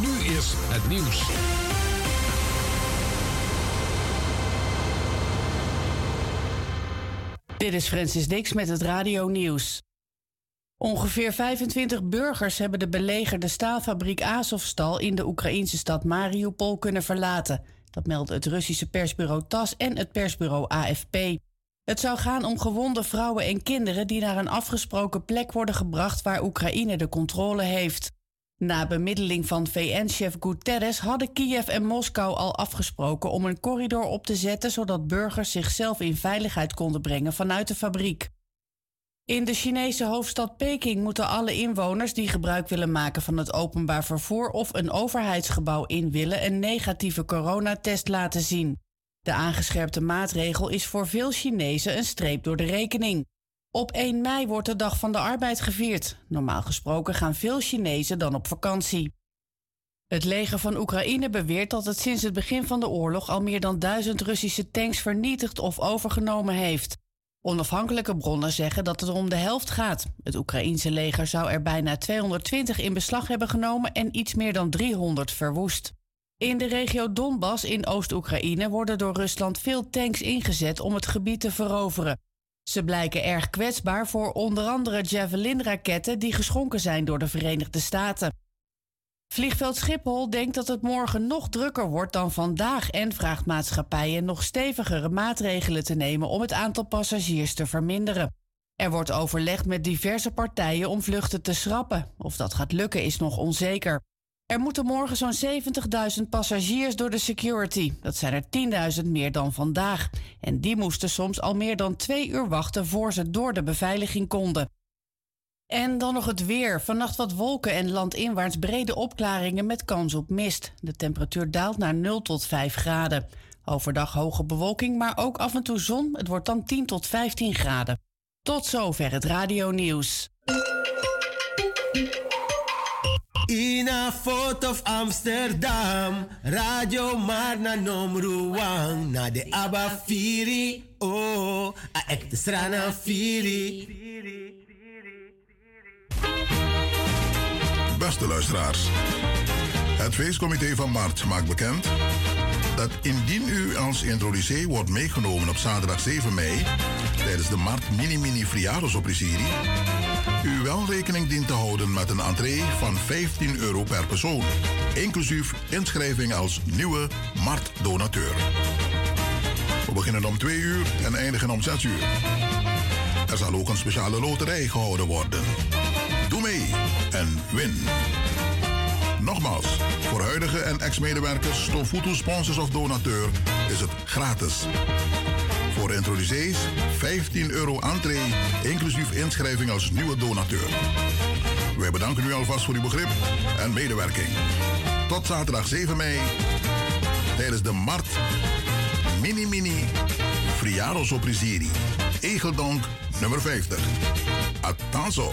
Nu is het nieuws. Dit is Francis Dix met het Radio Nieuws. Ongeveer 25 burgers hebben de belegerde staalfabriek Azovstal in de Oekraïnse stad Mariupol kunnen verlaten. Dat meldt het Russische persbureau TAS en het persbureau AFP. Het zou gaan om gewonde vrouwen en kinderen die naar een afgesproken plek worden gebracht waar Oekraïne de controle heeft. Na bemiddeling van VN-chef Guterres hadden Kiev en Moskou al afgesproken om een corridor op te zetten zodat burgers zichzelf in veiligheid konden brengen vanuit de fabriek. In de Chinese hoofdstad Peking moeten alle inwoners die gebruik willen maken van het openbaar vervoer of een overheidsgebouw in willen een negatieve coronatest laten zien. De aangescherpte maatregel is voor veel Chinezen een streep door de rekening. Op 1 mei wordt de Dag van de Arbeid gevierd. Normaal gesproken gaan veel Chinezen dan op vakantie. Het leger van Oekraïne beweert dat het sinds het begin van de oorlog al meer dan duizend Russische tanks vernietigd of overgenomen heeft. Onafhankelijke bronnen zeggen dat het om de helft gaat. Het Oekraïense leger zou er bijna 220 in beslag hebben genomen en iets meer dan 300 verwoest. In de regio Donbass in Oost-Oekraïne worden door Rusland veel tanks ingezet om het gebied te veroveren. Ze blijken erg kwetsbaar voor onder andere Javelin-raketten die geschonken zijn door de Verenigde Staten. Vliegveld Schiphol denkt dat het morgen nog drukker wordt dan vandaag en vraagt maatschappijen nog stevigere maatregelen te nemen om het aantal passagiers te verminderen. Er wordt overlegd met diverse partijen om vluchten te schrappen. Of dat gaat lukken is nog onzeker. Er moeten morgen zo'n 70.000 passagiers door de security. Dat zijn er 10.000 meer dan vandaag. En die moesten soms al meer dan twee uur wachten voor ze door de beveiliging konden. En dan nog het weer. Vannacht wat wolken en landinwaarts brede opklaringen met kans op mist. De temperatuur daalt naar 0 tot 5 graden. Overdag hoge bewolking, maar ook af en toe zon. Het wordt dan 10 tot 15 graden. Tot zover het radio nieuws. In a foto of Amsterdam, radio maar na nomruang, na de Abba Firi, oh, a ekte strana Firi. Beste luisteraars, het feestcomité van Maart maakt bekend dat indien u als introducee wordt meegenomen op zaterdag 7 mei tijdens de Mart Mini Mini op u wel rekening dient te houden met een entree van 15 euro per persoon, inclusief inschrijving als nieuwe marktdonateur. We beginnen om 2 uur en eindigen om 6 uur. Er zal ook een speciale loterij gehouden worden. Doe mee en win. Nogmaals, voor huidige en ex-medewerkers, Stofutu sponsors of donateur is het gratis. Voor introducees 15 euro entree, inclusief inschrijving als nieuwe donateur. Wij bedanken u alvast voor uw begrip en medewerking. Tot zaterdag 7 mei tijdens de Mart Mini Mini Friaro Soprisiri. Egeldonk nummer 50. Atanzo.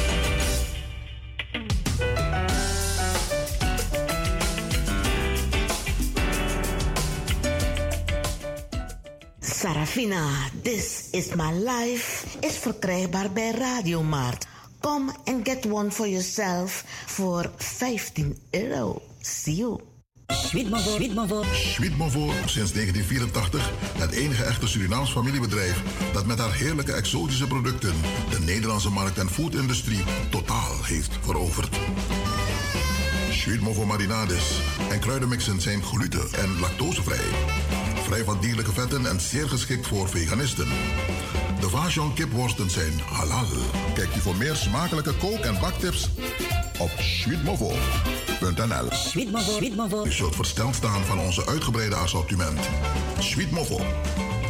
Fina, This is My Life is verkrijgbaar bij Radiomarkt. Kom en get one for yourself voor 15 euro. See you. Sweetmavo. Sweetmavo, sinds 1984 het enige echte Surinaams familiebedrijf dat met haar heerlijke exotische producten de Nederlandse markt en foodindustrie totaal heeft veroverd. Sweetmavo marinades en kruidenmixen zijn gluten- en lactosevrij. Vrij van dierlijke vetten en zeer geschikt voor veganisten. De Vajon kipworsten zijn halal. Kijk je voor meer smakelijke kook- en baktips op sweetmovo.nl. Sweetmovo. U zult versteld staan van onze uitgebreide assortiment. Sweetmovo.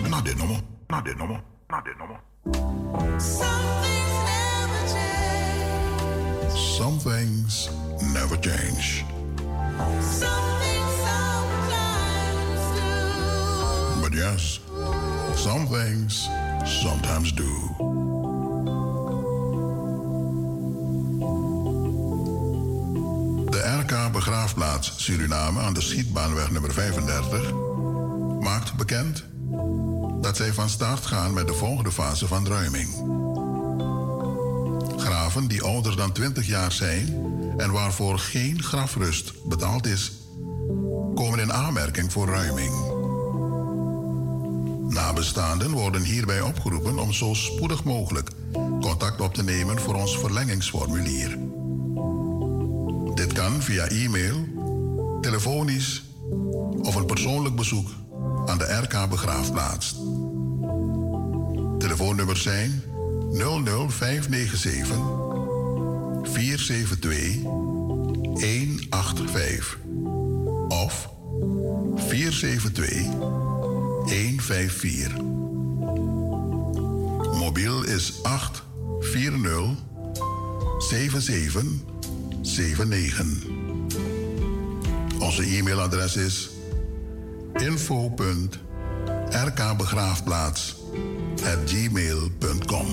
Na dit nummer, na dit nummer, na dit nummer. Some things never change. But yes, some things sometimes do. De RK Begraafplaats Suriname aan de Schietbaanweg nummer 35 maakt bekend dat zij van start gaan met de volgende fase van ruiming. Graven die ouder dan 20 jaar zijn en waarvoor geen grafrust betaald is, komen in aanmerking voor ruiming. Nabestaanden worden hierbij opgeroepen om zo spoedig mogelijk contact op te nemen voor ons verlengingsformulier. Dit kan via e-mail, telefonisch of een persoonlijk bezoek aan de RK Begraafplaats. Telefoonnummers zijn 00597 472 185 of 472 154. Mobiel is 840 7779. Onze e-mailadres is info.rkbegraafplaats at gmail.com.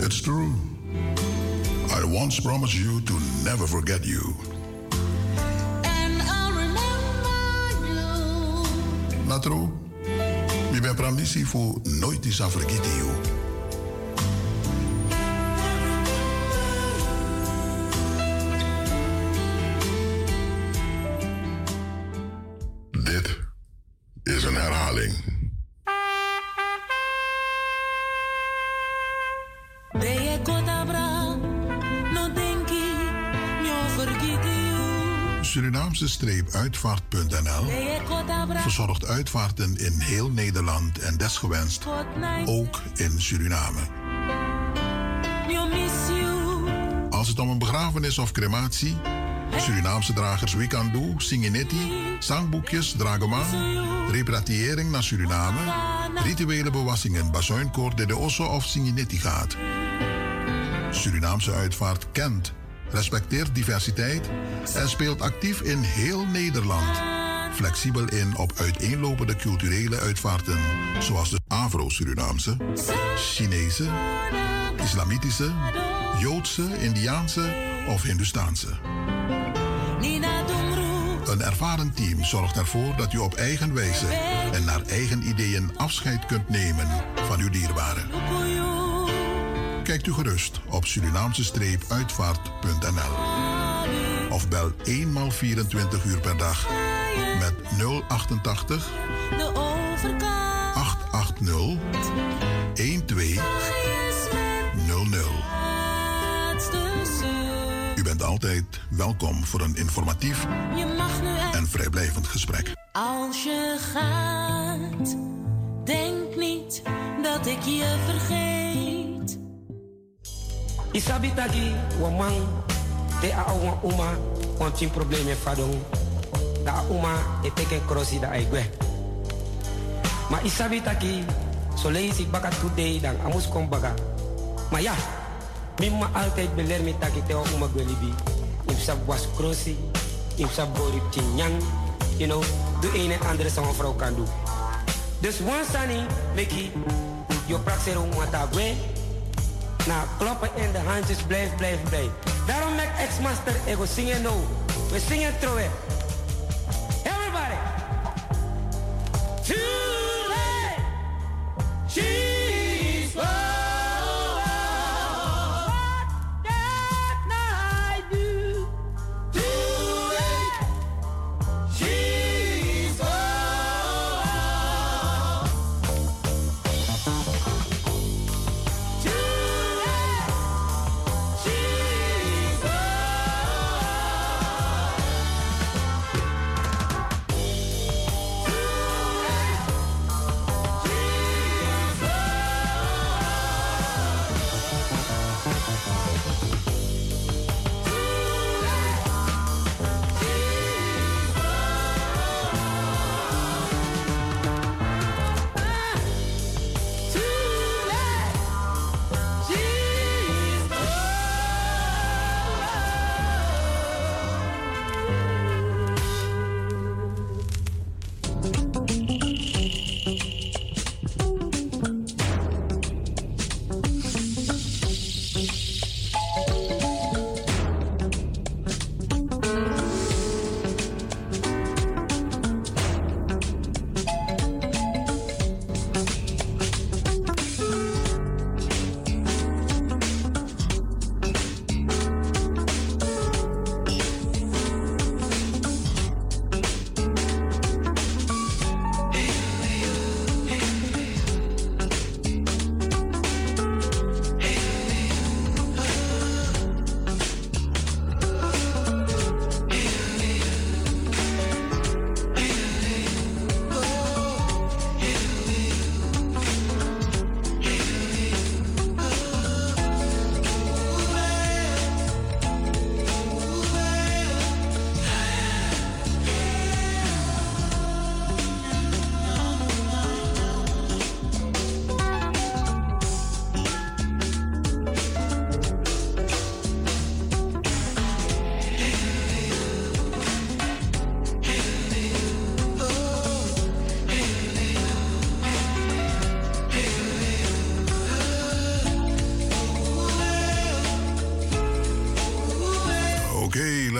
It's true. I once promised you to never forget you. Natro, mi ben pramnisi fu nooit is vergeten Streepuitvaart.nl verzorgt uitvaarten in heel Nederland en desgewenst ook in Suriname. Als het om een begrafenis of crematie, Surinaamse dragers Wikandu, Singinetti, zangboekjes, dragoma, repatriëring naar Suriname, rituele bewassingen, bazuinkoord, de osso of Singinetti gaat. Surinaamse uitvaart kent respecteert diversiteit en speelt actief in heel Nederland. Flexibel in op uiteenlopende culturele uitvaarten, zoals de Afro-Surinaamse, Chinese, Islamitische, Joodse, Indiaanse of Hindustaanse. Een ervaren team zorgt ervoor dat u op eigen wijze en naar eigen ideeën afscheid kunt nemen van uw dierbaren. Kijkt u gerust op Surinaamse-uitvaart.nl of bel eenmaal 24 uur per dag met 088 880 1200. U bent altijd welkom voor een informatief en vrijblijvend gesprek. Als je gaat, denk niet dat ik je vergeet. Isabi tagi wamang te a awa uma ontin probleme fadong da uma e teken crossi da aigwe. Ma isabi taki so leisi baka today dan amus kom baka. Maar ja, mimma altijd beler mi taki te wa uma gwelibi. Im sab was crossi, im sab borip tinyang, you know, de een en andere sama vrouw kan doen. Dus one sani meki yo praxero mata gwe nou, kloppen in de handjes, blijf, blijf, blijf. Daarom met X-Master. ik go zingen nou. We zingen trouwens. Everybody! Too late!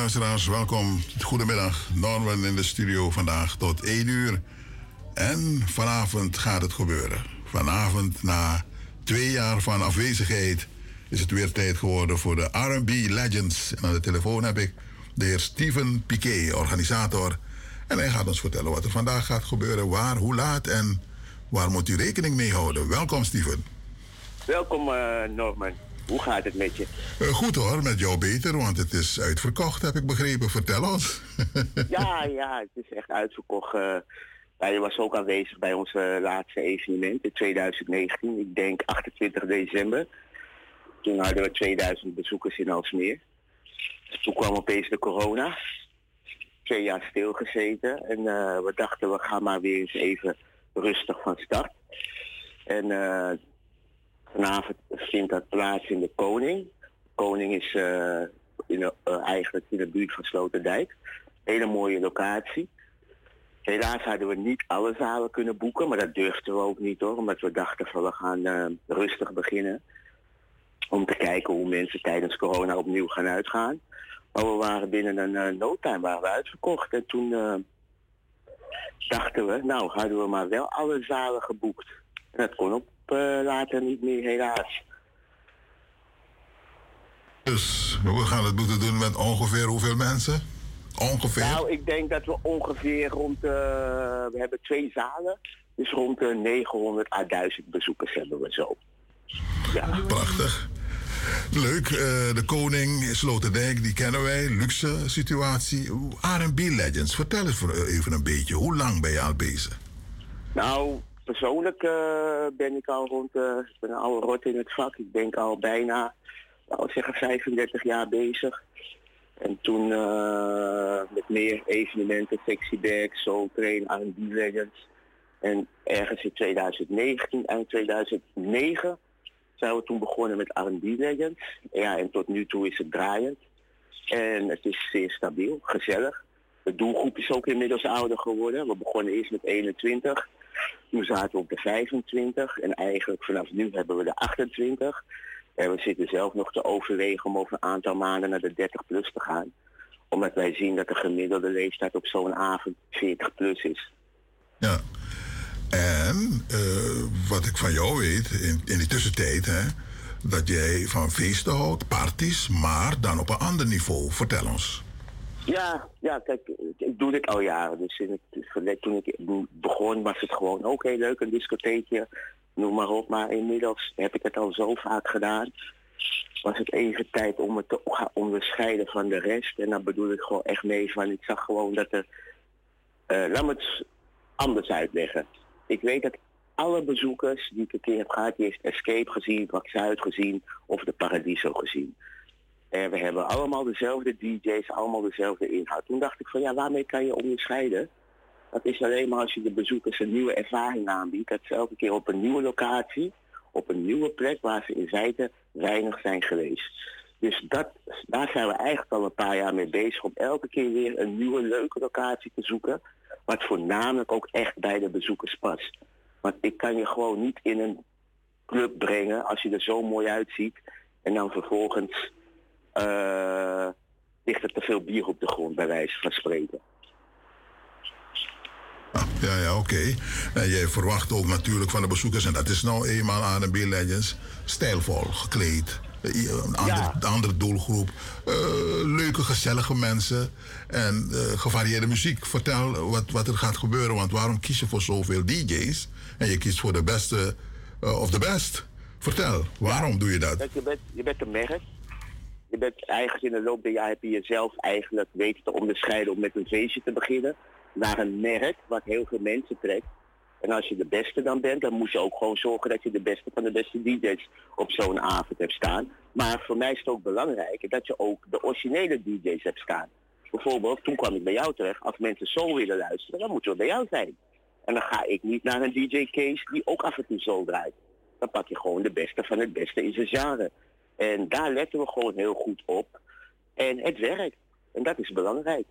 Luisteraars, welkom. Goedemiddag, Norman in de studio vandaag tot 1 uur. En vanavond gaat het gebeuren. Vanavond, na twee jaar van afwezigheid, is het weer tijd geworden voor de RB Legends. En aan de telefoon heb ik de heer Steven Piquet, organisator. En hij gaat ons vertellen wat er vandaag gaat gebeuren, waar, hoe laat en waar moet u rekening mee houden. Welkom, Steven. Welkom, uh, Norman. Hoe gaat het met je? Uh, goed hoor, met jou beter, want het is uitverkocht, heb ik begrepen. Vertel ons. ja, ja, het is echt uitverkocht. Uh, je was ook aanwezig bij ons laatste evenement in 2019, ik denk 28 december. Toen hadden we 2000 bezoekers in Alsmeer. Toen kwam opeens de corona. Twee jaar stilgezeten en uh, we dachten we gaan maar weer eens even rustig van start. En vanavond vindt dat plaats in de Koning. Koning is uh, in de, eigenlijk in de buurt van Sloterdijk. Hele mooie locatie. Helaas hadden we niet alle zalen kunnen boeken, maar dat durfden we ook niet hoor. Omdat we dachten van we gaan rustig beginnen. Om te kijken hoe mensen tijdens corona opnieuw gaan uitgaan. Maar we waren binnen een uh, no time waren we uitverkocht. En toen dachten we, nou hadden we maar wel alle zalen geboekt. En dat kon op later niet meer, helaas. Dus we gaan het moeten doen met ongeveer hoeveel mensen? Ongeveer? Nou, ik denk dat we ongeveer rond, we hebben twee zalen. Dus rond de 900 à 1000 bezoekers hebben we zo. Ja. Prachtig. Leuk, uh, de koning, Sloterdijk, die kennen wij. Luxe situatie. R&B Legends, vertel eens even een beetje. Hoe lang ben je al bezig? Nou, persoonlijk uh, ben ik al rond, uh, ik ben al rot in het vak. Ik denk al bijna, nou zeggen 35 jaar bezig. En toen met meer evenementen, Sexy Bag, Soul Train, R&B Legends. En ergens in 2019 en 2009 zijn we toen begonnen met R&B Legends. Ja, en tot nu toe is het draaiend. En het is zeer stabiel, gezellig. De doelgroep is ook inmiddels ouder geworden. We begonnen eerst met 21. Toen zaten we op de 25. En eigenlijk vanaf nu hebben we de 28. En we zitten zelf nog te overwegen om over een aantal maanden naar de 30 plus te gaan. Omdat wij zien dat de gemiddelde leeftijd op zo'n avond 40 plus is. Ja, en uh, wat ik van jou weet, in, in die tussentijd, hè, dat jij van feesten houdt, parties, maar dan op een ander niveau. Vertel ons. Ja, ja, kijk, ik doe dit al jaren. Dus in het, toen ik begon was het gewoon ook heel leuk, een discotheekje, noem maar op. Maar inmiddels heb ik het al zo vaak gedaan. Was het even tijd om het te gaan onderscheiden van de rest. En dan bedoel ik gewoon echt mee van, ik zag gewoon dat er, uh, laat me het anders uitleggen ik weet dat alle bezoekers die ik een keer heb gehad, die heeft Escape gezien, Wax Zuid gezien of de Paradiso gezien. En we hebben allemaal dezelfde DJ's, allemaal dezelfde inhoud. Toen dacht ik van ja, waarmee kan je onderscheiden? Dat is alleen maar als je de bezoekers een nieuwe ervaring aanbiedt. Dat ze elke keer op een nieuwe locatie, op een nieuwe plek waar ze in feite weinig zijn geweest. Dus dat, daar zijn we eigenlijk al een paar jaar mee bezig om elke keer weer een nieuwe leuke locatie te zoeken wat voornamelijk ook echt bij de bezoekers past. Want ik kan je gewoon niet in een club brengen als je er zo mooi uitziet en dan vervolgens ligt er te veel bier op de grond, bij wijze van spreken. Ja, ja, oké. En jij verwacht ook natuurlijk van de bezoekers, en dat is nou eenmaal aan de Bill Legends, stijlvol gekleed. Eh, een andere, andere doelgroep. Uh, leuke, gezellige mensen en uh, gevarieerde muziek. Vertel wat, wat er gaat gebeuren, want waarom kies je voor zoveel DJ's en je kiest voor de beste uh, of de best? Vertel, waarom doe je dat? Je bent, je bent een merk. Je bent eigenlijk in de loop der jaren heb je jezelf eigenlijk weten te onderscheiden om met een feestje te beginnen. Naar een merk wat heel veel mensen trekt. En als je de beste dan bent, dan moet je ook gewoon zorgen dat je de beste van de beste DJ's op zo'n avond hebt staan. Maar voor mij is het ook belangrijk dat je ook de originele DJ's hebt staan. Bijvoorbeeld, toen kwam ik bij jou terecht. Als mensen zo willen luisteren, dan moeten we bij jou zijn. En dan ga ik niet naar een DJ Case die ook af en toe zo draait. Dan pak je gewoon de beste van het beste in zijn genre. En daar letten we gewoon heel goed op. En het werkt. En dat is belangrijk.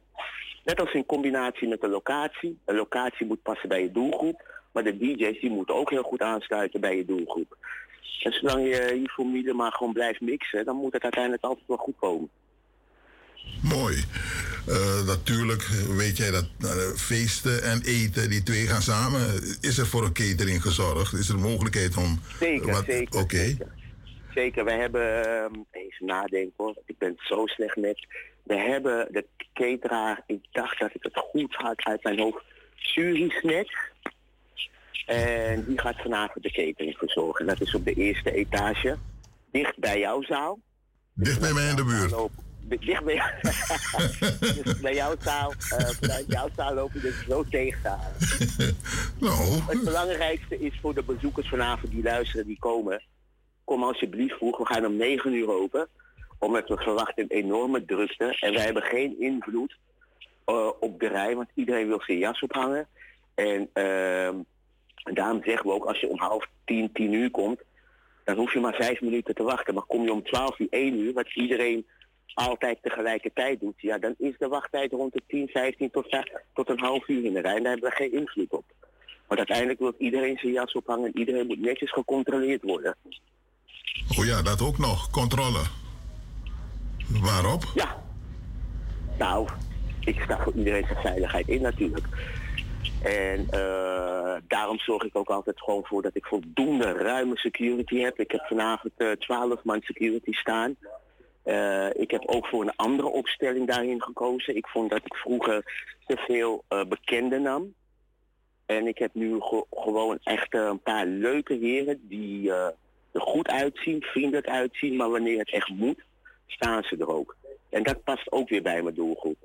Net als in combinatie met de locatie. Een locatie moet passen bij je doelgroep. Maar de DJ's die moeten ook heel goed aansluiten bij je doelgroep. En zolang je je formule maar gewoon blijft mixen, dan moet het uiteindelijk altijd wel goed komen. Mooi. Uh, natuurlijk weet jij dat uh, feesten en eten, die twee gaan samen. Is er voor een catering gezorgd? Is er mogelijkheid om... Zeker, wat... zeker. Oké. Zeker. wij hebben... Uh, even nadenken hoor, ik ben zo slecht met... We hebben de cateraar, ik dacht dat ik het goed had uit mijn hoofd, Surisnet. En die gaat vanavond de catering verzorgen. Dat is op de eerste etage, dicht bij jouw zaal. Dicht bij mij in de buurt. Dicht bij, dus bij jouw zaal, uh, vanuit jouw zaal loop je dus zo tegen nou. Het belangrijkste is voor de bezoekers vanavond die luisteren, die komen. Kom alsjeblieft vroeg, we gaan om 9 uur open. Omdat we verwachten enorme drukte. En wij hebben geen invloed uh, op de rij, want iedereen wil zijn jas ophangen. En uh, daarom zeggen we ook, als je om half tien, tien uur komt, dan hoef je maar vijf minuten te wachten. Maar kom je om twaalf uur, één uur, wat iedereen altijd tegelijkertijd doet, ja, dan is de wachttijd rond de 10, 15 tot, tot een half uur in de rij. En daar hebben we geen invloed op. Want uiteindelijk wil iedereen zijn jas ophangen en iedereen moet netjes gecontroleerd worden. Oh ja, dat ook nog, controle. Waarop? Ja. Nou, ik sta voor iedereen zijn veiligheid in natuurlijk. En uh, daarom zorg ik ook altijd gewoon voor dat ik voldoende ruime security heb. Ik heb vanavond uh, 12 man security staan. Uh, ik heb ook voor een andere opstelling daarin gekozen. Ik vond dat ik vroeger te veel bekenden nam. En ik heb nu ge gewoon echt een paar leuke heren die er goed uitzien, vriendelijk uitzien. Maar wanneer het echt moet, staan ze er ook. En dat past ook weer bij mijn doelgroep.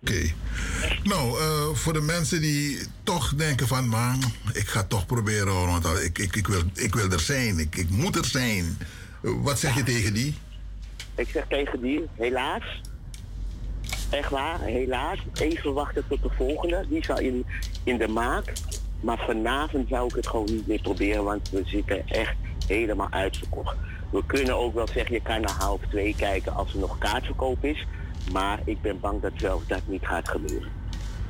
Oké. Nou, uh, voor de mensen die toch denken van, man, ik ga toch proberen hoor, want ik, ik, ik, wil, ik wil er zijn, ik, ik moet er zijn. Wat zeg je tegen die? Ik zeg tegen die, helaas, echt waar, helaas, even wachten tot de volgende. Die zal in, in de maak. Maar vanavond zou ik het gewoon niet meer proberen, want we zitten echt helemaal uitverkocht. We kunnen ook wel zeggen, je kan naar half twee kijken als er nog kaartverkoop is. Maar ik ben bang dat zelfs dat niet gaat gebeuren.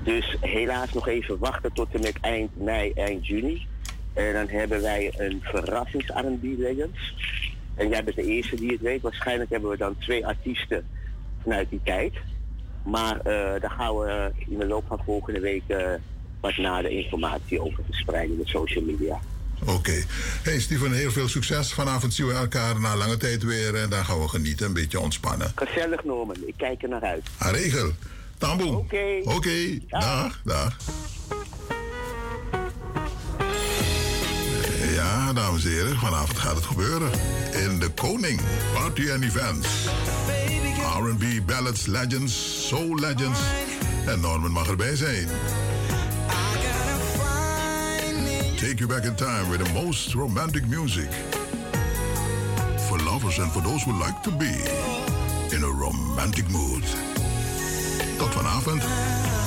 Dus helaas nog even wachten tot en met eind mei, eind juni. En dan hebben wij een verrassings R&B Legends. En jij bent de eerste die het weet. Waarschijnlijk hebben we dan twee artiesten vanuit die tijd. Maar uh, daar gaan we in de loop van volgende week uh, wat nader informatie over verspreiden de social media. Oké. Okay. Hey Steven, heel veel succes. Vanavond zien we elkaar na lange tijd weer en dan gaan we genieten, een beetje ontspannen. Gezellig Norman, ik kijk er naar uit. Ha, regel. Tamboe. Oké. Okay. Oké, okay. dag. dag. Ja, dames en heren, vanavond gaat het gebeuren. In de Koning Party and Events. R&B, ballads, legends, soul legends. En Norman mag erbij zijn. Take you back in time with the most romantic music. For lovers and for those who like to be in a romantic mood. Tot vanavond.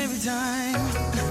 every time.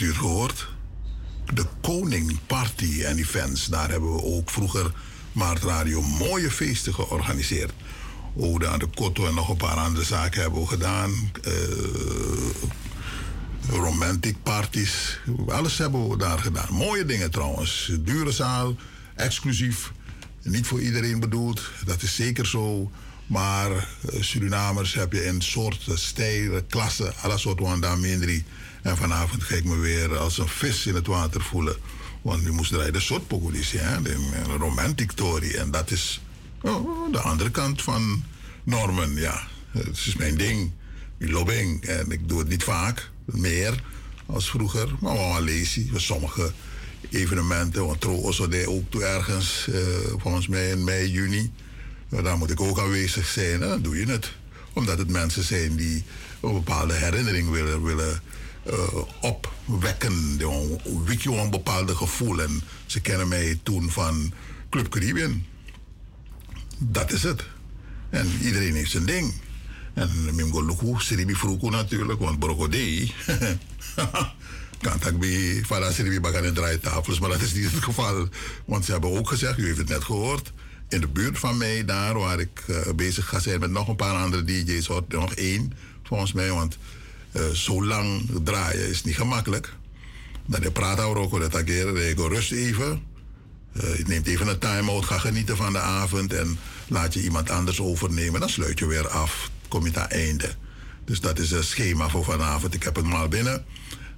U gehoord? De Koning Party en Events. Daar hebben we ook vroeger Maart Radio mooie feesten georganiseerd. Ode aan de Kotto en nog een paar andere zaken hebben we gedaan. Eh, romantic parties. Alles hebben we daar gedaan. Mooie dingen trouwens. Dure zaal, exclusief. Niet voor iedereen bedoeld, dat is zeker zo. Maar eh, Surinamers heb je in soorten, stijlen, klassen, alle soorten wanda mindri. En vanavond ga ik me weer als een vis in het water voelen. Want nu moest rijden soort pogoedies, hè? De romantic. En dat is oh, de andere kant van Norman, ja. Het is mijn ding. Die lobbing. En ik doe het niet vaak, meer als vroeger. Maar wel lezen. Sommige evenementen, want Tro ook toe ergens, eh, volgens mij in mei, juni. Daar moet ik ook aanwezig zijn. Dan doe je het. Omdat het mensen zijn die een bepaalde herinnering willen, willen eh, opwekken. Een wiki een bepaalde gevoel. En ze kennen mij toen van Club Caribbean. Dat is het. En iedereen heeft zijn ding. En Mimgo Luku, Siribi Fruku natuurlijk, want Brokodei. kan tak bij Fada Siribi en draaitafels, maar dat is niet het geval. Want ze hebben ook gezegd, u heeft het net gehoord, in de buurt van mij, daar waar ik eh, bezig ga zijn met nog een paar andere DJ's, hoor, nog één volgens mij, want eh, zo lang draaien is niet gemakkelijk. Dat je praat over ook dat keer, rust even. Eh, je neemt even een time-out, ga genieten van de avond en laat je iemand anders overnemen. Dan sluit je weer af, kom je het einde. Dus dat is het schema voor vanavond. Ik heb het maar binnen.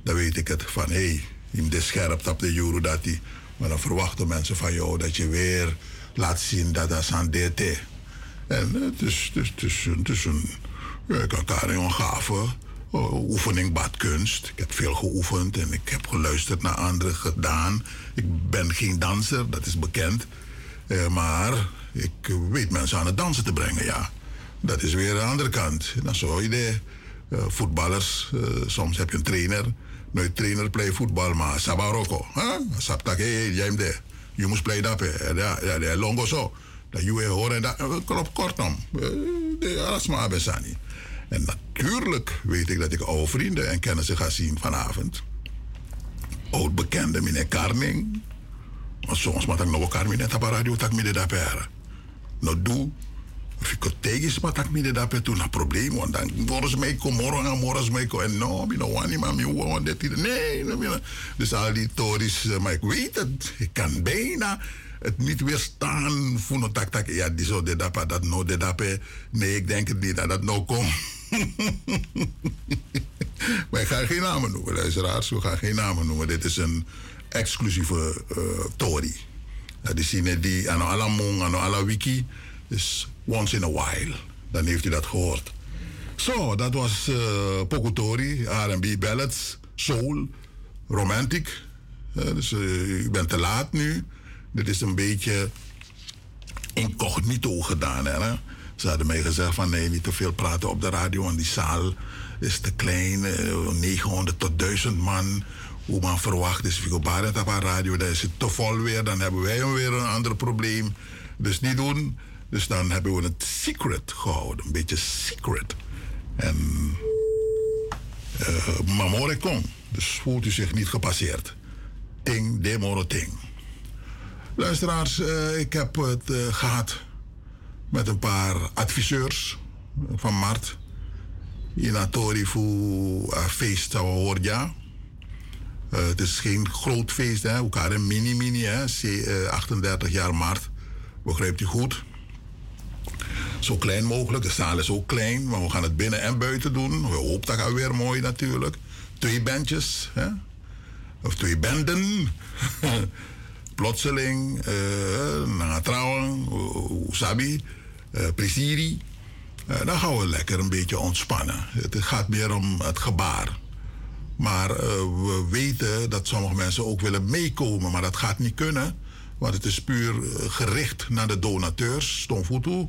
Dan weet ik het van hé, hey, je bent scherp op de euro dat die. Maar dan verwachten mensen van jou dat je weer laat zien dat dat aan DT. En eh, het is, het is, een, ik elkaar een gave oefening badkunst. Ik heb veel geoefend en ik heb geluisterd naar anderen gedaan. Ik ben geen danser, dat is bekend. Eh, maar ik weet mensen aan het dansen te brengen, ja. Dat is weer de andere kant. Dan zou je de voetballers, uh, soms heb je een trainer. Nooit trainer play voetbal, maar Sabaroko. Huh? Saptak, hey, jij de. Je moest play dat, ja, ja, longo zo. Dat je horen, dat klopt kortom. Alles maar besani. En natuurlijk weet ik dat ik oude vrienden en kennissen ga zien vanavond. Oud bekende meneer Karning. Maar soms moet ik nog elkaar net op radio tak midden daar. Nou doe. Of ik het tegen maar tak midden daar toen een probleem. Want dan worden ze mij komen morgen en morgen ze mij komen. En no, ik know niet maar me want dit Nee. Dus al die tories, maar ik weet het. Ik kan bijna het niet weerstaan tak tak. Ja, die zo de dapa, dat no de dape. Nee, ik denk het niet dat dat nou komt. maar ik ga geen namen noemen, luisteraars. We gaan geen namen noemen. Dit is een exclusieve uh, Tory. Uh, die zien die aan alle mong, aan alle wiki. Dus once in a while. Dan heeft u dat gehoord. Zo, dat was uh, Pokotori, R&B ballads, soul, romantic. Uh, dus u bent te laat nu. Dit is een beetje incognito gedaan. Hè? Ze hadden mij gezegd van nee, niet te veel praten op de radio, want die zaal is te klein. 900 tot 1000 man. Hoe man verwacht is, Vigo Barend op haar radio, dan is het te vol weer. Dan hebben wij weer een ander probleem. Dus niet doen. Dus dan hebben we het secret gehouden. Een beetje secret. En uh, Mamore kon. Dus voelt u zich niet gepasseerd. Ting, demoro ting. Luisteraars, uh, ik heb het gehad met een paar adviseurs van Mart. In Atori voor uh, feest Hoorja. Eh, het is geen groot feest, hè. Elkaar een mini-mini, hè. C- eh, 38 jaar maart. Begrijpt u goed? Zo klein mogelijk. De zaal is ook klein, maar we gaan het binnen en buiten doen. We hopen dat gaat weer mooi natuurlijk. Twee bandjes, hè? Of twee benden. Plotseling, eh na trouwen, Sabi, Eh, dan gaan we lekker een beetje ontspannen. Het gaat meer om het gebaar. Maar eh, we weten dat sommige mensen ook willen meekomen, maar dat gaat niet kunnen. Want het is puur gericht naar de donateurs, Stomfutu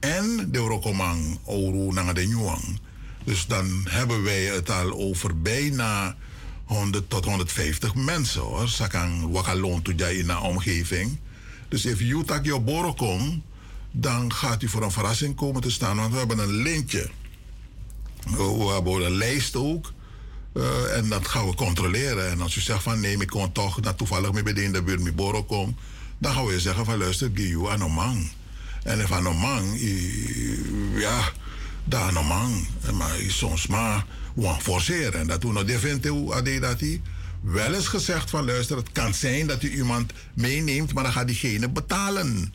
en de Rokomang, Oru Nanga de. Dus dan hebben wij het al over bijna 100 tot 150 mensen hoor. Sakang wakalon to in de omgeving. Dus if you tak je borokom, dan gaat u voor een verrassing komen te staan. Want we hebben een lintje. We hebben een lijst ook. Eh, en dat gaan we controleren. En als u zegt van nee, ik kon toch dat toevallig mee bij de in de buurt met Boro kom, dan gaan we zeggen van luister, give you aan man. En if aan man, ja, daar aan man. Maar soms maar want forceren. En dat we nog definitief ade dat hij wel eens gezegd van luister, het kan zijn dat u iemand meeneemt, maar dan gaat diegene betalen.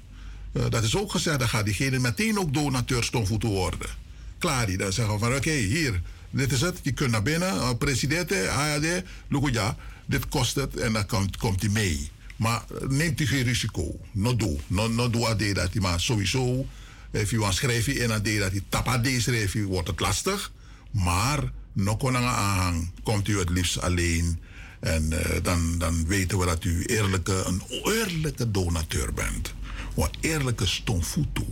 Eh, dat is ook gezegd, dan gaat diegene meteen ook donateur stomvoeten worden. Klaar, die dan zeggen van oké, hier, dit is het, je kunt naar binnen, uh, president, AAD, ja, dit kost het en dan komt, hij mee. Maar eh, neemt u geen risico. No do. No, no do dat hij maar sowieso, if u want schrijf je in ade dat hij tap ade schrijf je, wordt het lastig. Maar no kon aan aanhang, komt u het liefst alleen. En eh, dan, dan weten we dat u eerlijke, een eerlijke donateur bent. Een eerlijke stomfutu.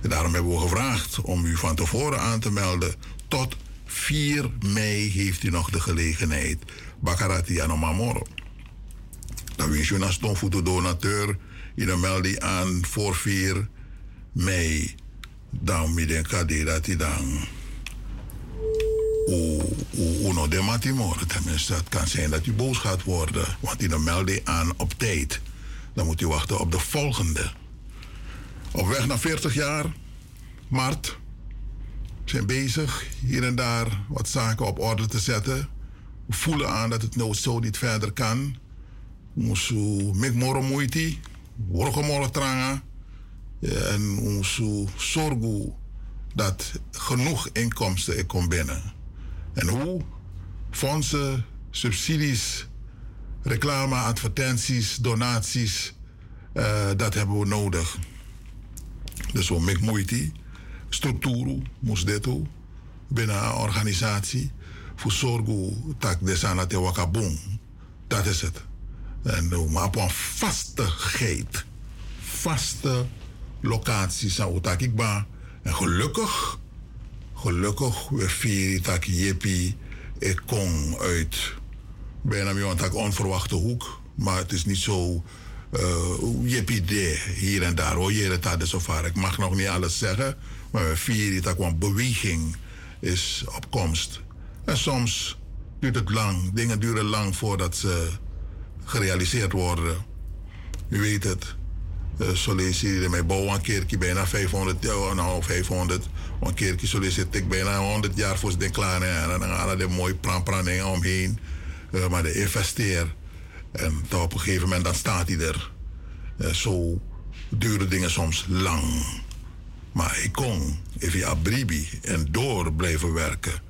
En daarom hebben we gevraagd om u van tevoren aan te melden. Tot 4 mei heeft u nog de gelegenheid. Bakarati Anomamoro. Dan wens je een stomfutu donateur. Je dan meld die aan voor 4 mei. Dan midden kade dat hij dan uno de matimore. Tenminste, het kan zijn dat u boos gaat worden. Want die meld je aan op tijd. Dan moet u wachten op de volgende. Op weg naar 40 jaar, maart. Zijn bezig hier en daar wat zaken op orde te zetten. We voelen aan dat het nou zo niet verder kan. We moeten met moro moeite, worgen moro tranga. En we moeten zorgen dat genoeg inkomsten er komt binnen. En hoe? Fondsen, subsidies, reclame, advertenties, donaties, eh, dat hebben we nodig. Dus we maken moeite, structuur, moest dit binnen een organisatie, voor zorgen dat de te wakabong. Dat is het. En we maken een vastigheid, vaste locatie zou ik ben. En gelukkig, gelukkig, we vieren dat jeppie, ik kom uit bijna een onverwachte hoek. Maar het is niet zo uh, jeppie de hier en daar. Hoor je het zo vaak. Ik mag nog niet alles zeggen. Maar we vieren dat gewoon beweging is op komst. En soms duurt het lang. Dingen duren lang voordat ze gerealiseerd worden. U weet het. Uh, solliciteerde mij bouwen een keertje bijna 500, uh, nou 500. Een keertje solliciteerde ik bijna 100 jaar voor ze klaar. En dan gaan er mooi pran dingen omheen. Uh, maar de investeer. En dan op een gegeven moment dan staat hij er. Uh, zo duren dingen soms lang. Maar ik kon even abribi en door blijven werken.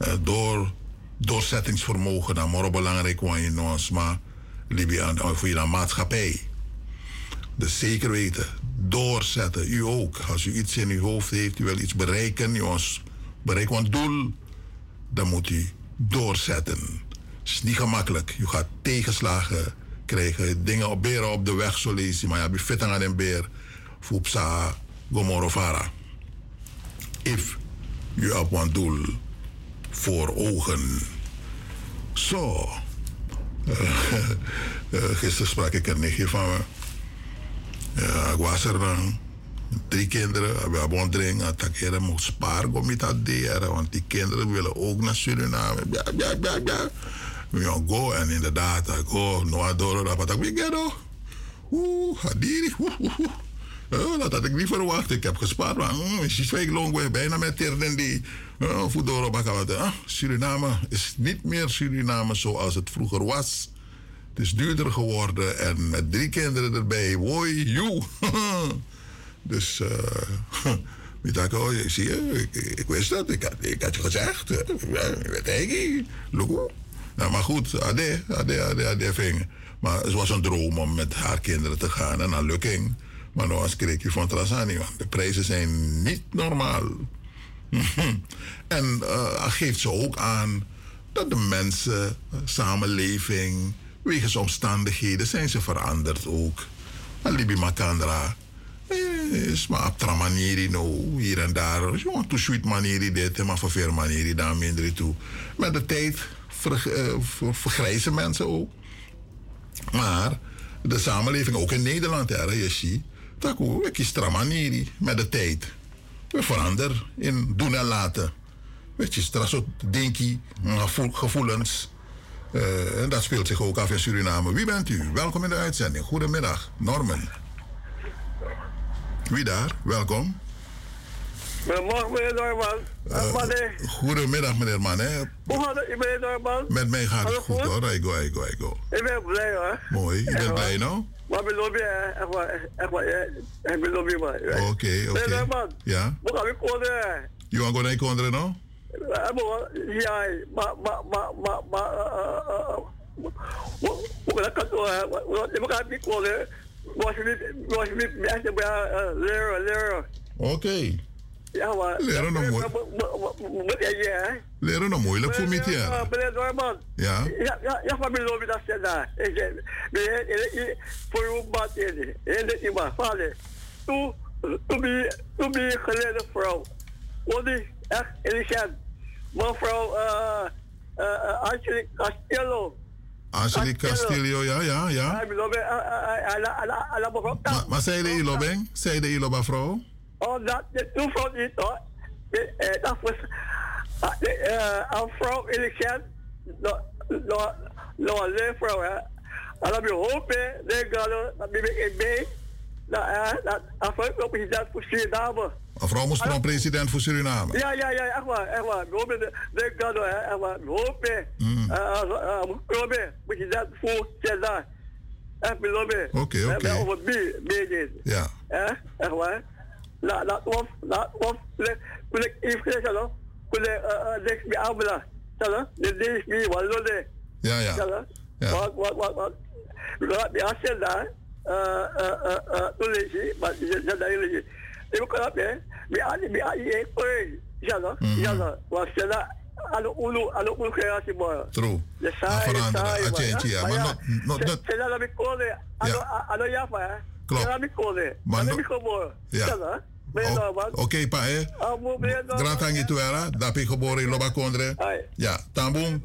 Uh, door doorzettingsvermogen, dat is belangrijk in ons, maar voor je maatschappij. Dus zeker weten, doorzetten. U ook. Als u iets in uw hoofd heeft, u wil iets bereiken, u bereikt een doel, dan moet u doorzetten. Het is niet gemakkelijk. U gaat tegenslagen krijgen, dingen op beren op de weg, zo je. Maar je hebt fit aan een beer, Fupsa, Gomorovara. If u hebt een doel voor ogen. Zo. Uh, uh, gisteren sprak ik een nichtje van me. Ja, ik was. Drie kinderen, we hebben dring, attackeren, moet sparen, deren, want die kinderen willen ook naar Suriname. Ja. We gaan go en inderdaad, ik go, no adoro, dat wat ik gero. Oeh, hadiri. Oh, dat had ik niet verwacht. Ik heb gespaard. Maar mm, is fake long bijna met terden die. Oh, Voedoro. Ah, Suriname is niet meer Suriname zoals het vroeger was. Het is duurder geworden en met drie kinderen erbij. Woi, joe. dus, eh. Ik oh, zie je, ik, ik wist dat. Ik had, ik je gezegd. weet. Look. Nou, maar goed, ade, ade, ade, ving. Maar het was een droom om met haar kinderen te gaan en naar Lukking. Maar nou als kreeg je van Trasani, want de prijzen zijn niet normaal. en eh, geeft ze ook aan dat de mensen, samenleving, wegens omstandigheden zijn ze veranderd ook. Alibi Makandra. eh, Is maar op tra manieri no, hier en daar. Jongen, to sweet manieri dit, maar voor veel manieri daar minder toe. Met de tijd eh, ver- vergrijzen mensen ook. Maar de samenleving, ook in Nederland, hè, je ziet, dat is manieri met de tijd. We veranderen in doen en laten. Weet je, straks ook denkie, gevoel- gevoelens. Eh, en dat speelt zich ook af in Suriname. Wie bent u? Welkom in de uitzending. Goedemiddag, Norman. Wie daar? Welkom. Goedemorgen, meneer Norman. Eh, Wanneer? goedemiddag, meneer Man. Hè? Hoe gaat het, meneer Norman? Met mij gaat het goed hoor. I go, I go, I go. Ik ben blij hoor. Mooi. Je bent blij nou? Maar mijn lobby, echt waar, echt waar, hè. ik ben lobby man. Oké, oké. Meneer Ja? hoe komen? You want to go naar Kondre nou? Ja, maar, maar, maar, maar, maar, eh, eh, eh, hoe hoe kan hè? Ik ga niet komen. Was je niet, was je niet echt leren, leren. Oké. Ja, maar. Leren nog mooi. Moet je? Leren nog moeilijk voor mij, ja. Meneer Norman. Ja? Ja, ja, mijn lobby dat ze daar. Ik zeg, meneer, voor uw bad in. En dat je maar, vader. Toen, toen ben je, toen ben je geleden vrouw. Want die, echt, intelligent. Mevrouw, eh, eh, Angelique Castillo. Angelique Castillo, ja, ja, ja. Eh, eh, eh. Maar, zei de Ilo, Beng? Zei de Ilo, mevrouw? Oh, dat, de vrouw niet, hoor. Eh, eh, Dat was, de, eh, een vrouw intelligent. No, alleen vrouw, hè. En dan je hopen, nee, galo, dat ben ik mee. Dat, eh, op je dat voor Suriname. Een vrouw moest gewoon president voor Suriname. Ja, ja, ja, echt waar, echt waar. Nee, galo, hè, echt waar. Eh, eh, moet komen, moet je dat voor Suriname. Echt beloven. Oké, oké. Over bier, bier Ja. Eh, echt waar. La, la, of, la, of, le, kule, kule, salo, kule, eh, eh, next mi abla, salo, de mi, wallo de. Ja, ja. Salo, Ja. wat, wat, wat, wat. La, mi asel daar, eh, eh, eh, eh, maar je, je, daar lees je. Ik moet knap, hè. Mi ani, mi ani, ik, oi, salo, Mhm. salo, wat, salo, alo, ulu, alo, ulu, kreatie, mooi. True. De Ah, saai, veranderen, saai, ah, maar, change, ja. Maar ja, not- not- se- not- se la hè. Klopt. Se la mi kole, Maar ano no- mi komo, Ja. salo, ben je? Oké, pa, hè? Daar ben ik geboren in Loba Kondre. Ja, Tamboom.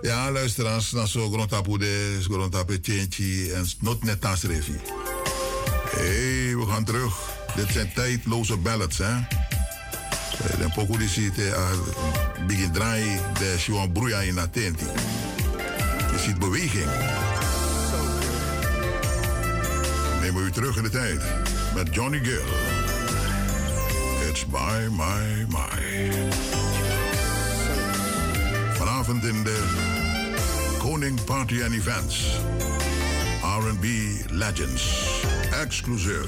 Ja, luisteraars, dan zo Grontapu de, Grontapu Tjentje en not net als Revi. Hé, we gaan terug. Dit zijn tijdloze ballads, hè? Eh, Dan poco die ziet, eh, begin draaien, de Shuan Broeia in Atenti. Je ziet beweging. We terug in de tijd met Johnny Gill. It's my, my, my. Vanavond in de Koning Party and Events. R&B Legends. Exclusive.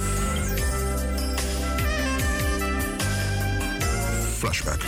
Flashback.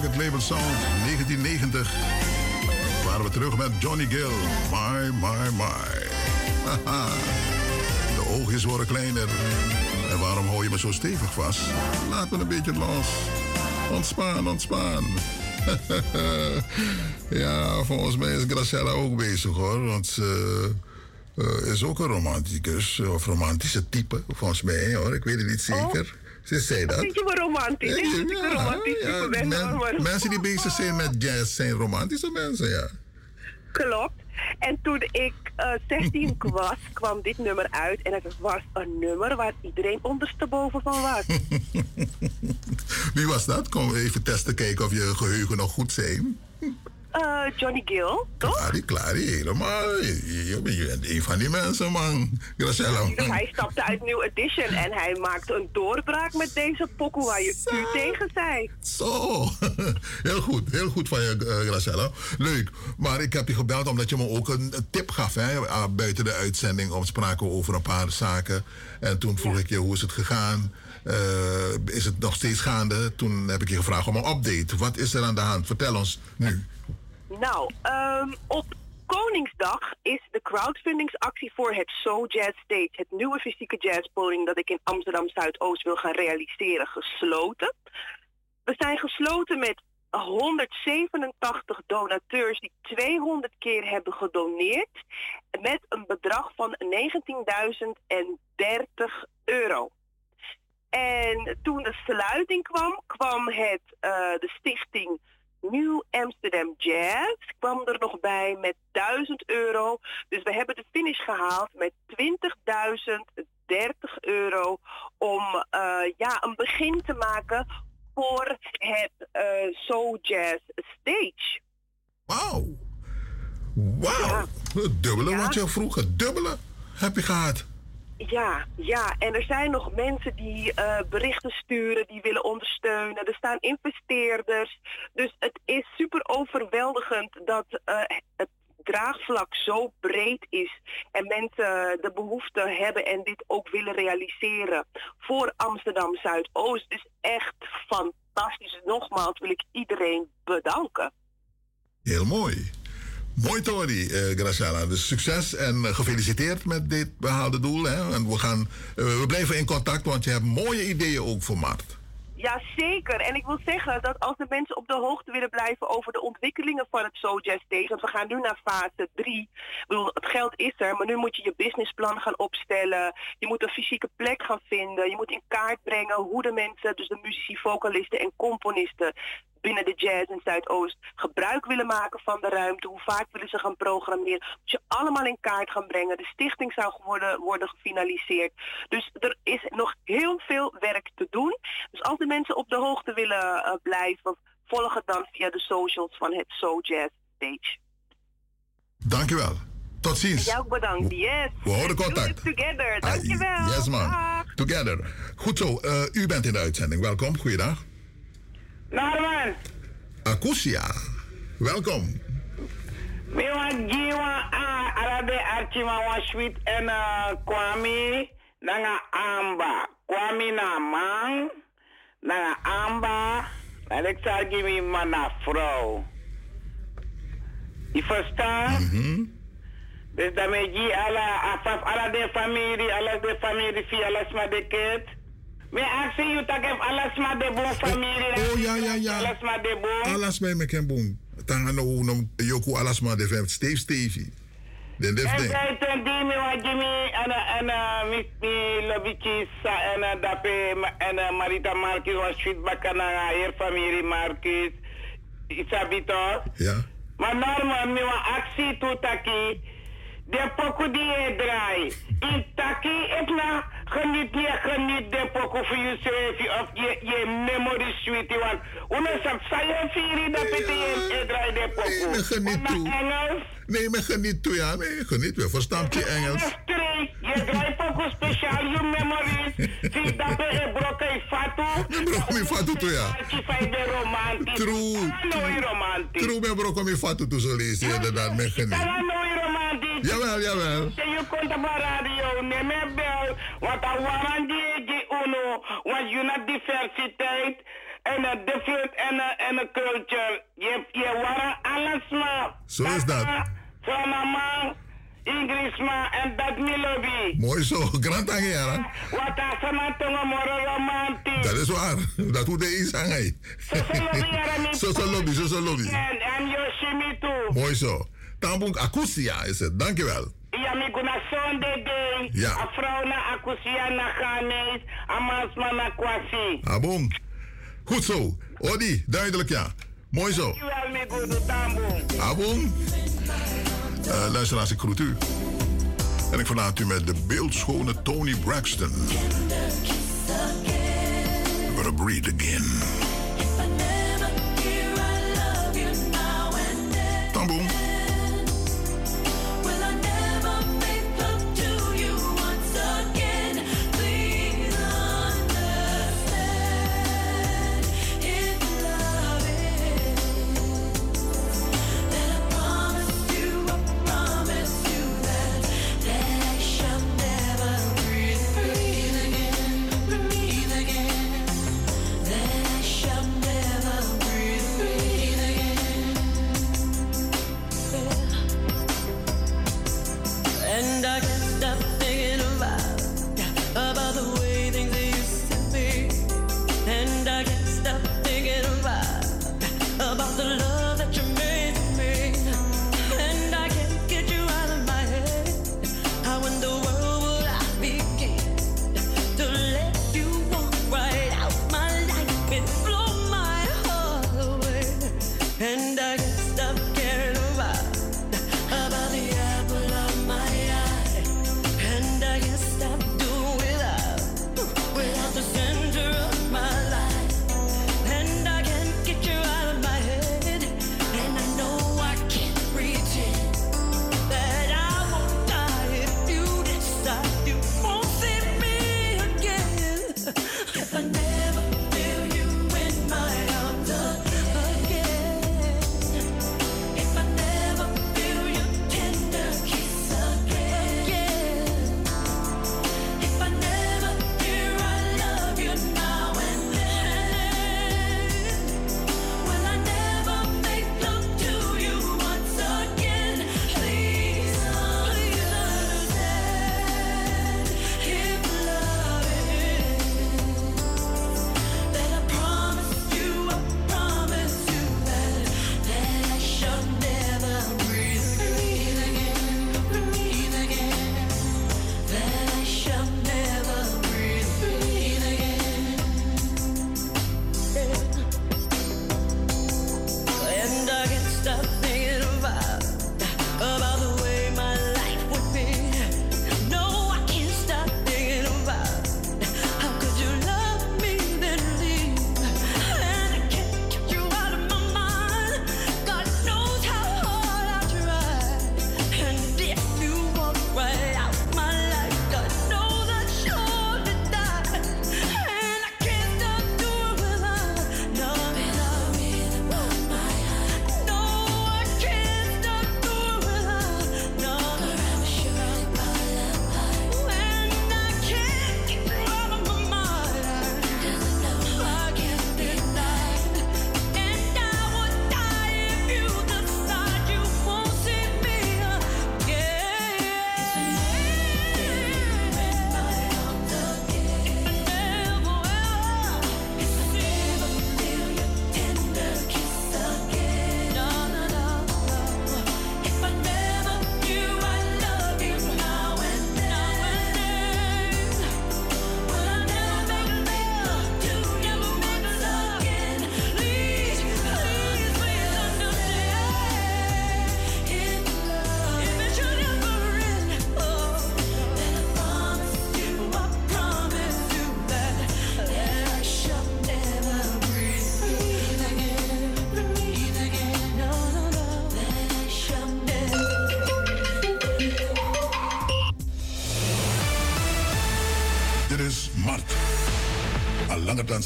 Record Label Sound 1990 waren we terug met Johnny Gill. My, my, my. De oogjes worden kleiner. En waarom hou je me zo stevig vast? Laat me een beetje los. Ontspan, ontspan. ja, volgens mij is Gracella ook bezig hoor. Want ze eh, is ook een romanticus. Of romantische type, volgens mij hoor. Ik weet het niet zeker. Ze zei dat. Vind je me romantisch? Romantisch Ja, men- mensen die bezig zijn met jazz zijn romantische mensen, ja. Klopt. En toen ik eh 16 was, kwam dit nummer uit. En het was een nummer waar iedereen ondersteboven van was. Wie was dat? Kom even testen, kijken of je geheugen nog goed zijn. Eh, Johnny Gill, toch? Klarie, klarie, helemaal. Je, bent een van die mensen, man. Gracella. Dus hij stapte uit New Edition en hij maakte een doorbraak met deze pokoe waar je u tegen zei. Zo, heel goed, heel goed van je, eh, Gracella. Leuk, maar ik heb je gebeld omdat je me ook een, tip gaf, hè, ah, buiten de uitzending. Om spraken we over een paar zaken. En toen vroeg ik je, hoe is het gegaan? Eh, is het nog steeds gaande? Toen heb ik je gevraagd om een update. Wat is er aan de hand? Vertel ons nu. Nou, ehm, op Koningsdag is de crowdfundingsactie voor het So Jazz Stage, het nieuwe fysieke jazzpodium dat ik in Amsterdam Zuidoost wil gaan realiseren, gesloten. We zijn gesloten met 187 donateurs die 200 keer hebben gedoneerd met een bedrag van 19.030 euro. En toen de sluiting kwam, kwam het, eh, de stichting New Amsterdam Jazz kwam er nog bij met 1000 euro. Dus we hebben de finish gehaald met 30 euro om eh, ja, een begin te maken voor het eh Soul Jazz Stage. Wauw. Wauw. Dubbele Ja. wat je vroeg. Het dubbele heb je gehad. Ja, ja, en er zijn nog mensen die eh, berichten sturen, die willen ondersteunen. Er staan investeerders. Dus het is super overweldigend dat eh, het draagvlak zo breed is en mensen de behoefte hebben en dit ook willen realiseren voor Amsterdam Zuidoost. Dus echt fantastisch. Nogmaals wil ik iedereen bedanken. Heel mooi. Mooi Tori, eh Graciela. Dus succes en eh, gefeliciteerd met dit behaalde doel. Hè? En we, gaan, eh, we blijven in contact, want je hebt mooie ideeën ook voor Mart. Ja, zeker. En ik wil zeggen dat als de mensen op de hoogte willen blijven over de ontwikkelingen van het So Jazz Stage, want we gaan nu naar fase 3. Ik bedoel, het geld is er, maar nu moet je je businessplan gaan opstellen. Je moet een fysieke plek gaan vinden. Je moet in kaart brengen hoe de mensen, dus de muzici, vocalisten en componisten binnen de jazz in Zuidoost gebruik willen maken van de ruimte. Hoe vaak willen ze gaan programmeren. Moet je allemaal in kaart gaan brengen. De stichting zou worden, worden gefinaliseerd. Dus er is nog heel veel werk te doen. Dus als de mensen op de hoogte willen eh, blijven, volg het dan via de socials van het So Jazz Stage. Dankjewel. Tot En ziens. jij ook bedankt. Yes. We houden contact. together. Dankjewel. Ah, Yes man. Together. Goed zo. eh, u bent in de uitzending. Welkom. Goeiedag. Norman, Akusia. Welkom. wan jiwa a arabe archima wan sweet en uh, kwami nanga amba. Kwami na man, nanga amba. Zal give mana vrouw. Je? Dus daarmee ala afaf ala de familie, alles de familie via alles maar de kind. Me ask you give alles maar de bon familie. Oh ja, ja, ja. Alles maar de bon. Alas mij met boom. Tanga no no yoku alas maar de vijf. Steve Stevie. Den def En den. zij ten die me wa Jimmy en en mi mi lobichi sa en dape en Marita Marquez was sweet bakana hier familie Marquez. Isabito. Ja. Maar normaal mi wa actie to taki. De poku die je draai. In taki ik na geniet je geniet de poku voor jezelf of je je memory sweet want una sap saya firi dat het je draai de me geniet toe. Engels. Nee, me geniet toe, ja. Nee, geniet. We verstaan je Engels. Je draai poco special, you memories. Si dape e broca e fatu. Bro, mi fatu toe, ja. De. True. True, me bro, kom je fatu toe zo lezen. Inderdaad, me geniet. Jawel, jawel. Je komt op een radio, neem een bel. Want dan waren die die uno. Want je naar diversiteit. En een different en een en een culture. Je, je waren alles maar. Zo is dat. Sonama, Ingrisma en dat milobi. Mooi zo. Grand Angera. Wat asana tongo moro romantisch. Dat is waar. Dat hoe de is aan hij. Zo lobby, zo lobby. En, Yoshimi toe. Mooi zo. Tambunk Akusia is het. Dankjewel. Ja, mi guna sonde day. Ja. A vrouw na akusia na Ghanese. A mansman na kwasi. Abong. Goed zo. Odi, duidelijk ja. Mooi zo. Abong. Uh, luisteraars, ik groet u. En ik verlaat u met de beeldschone Tony Braxton. I'm gonna breathe again. Tamboom.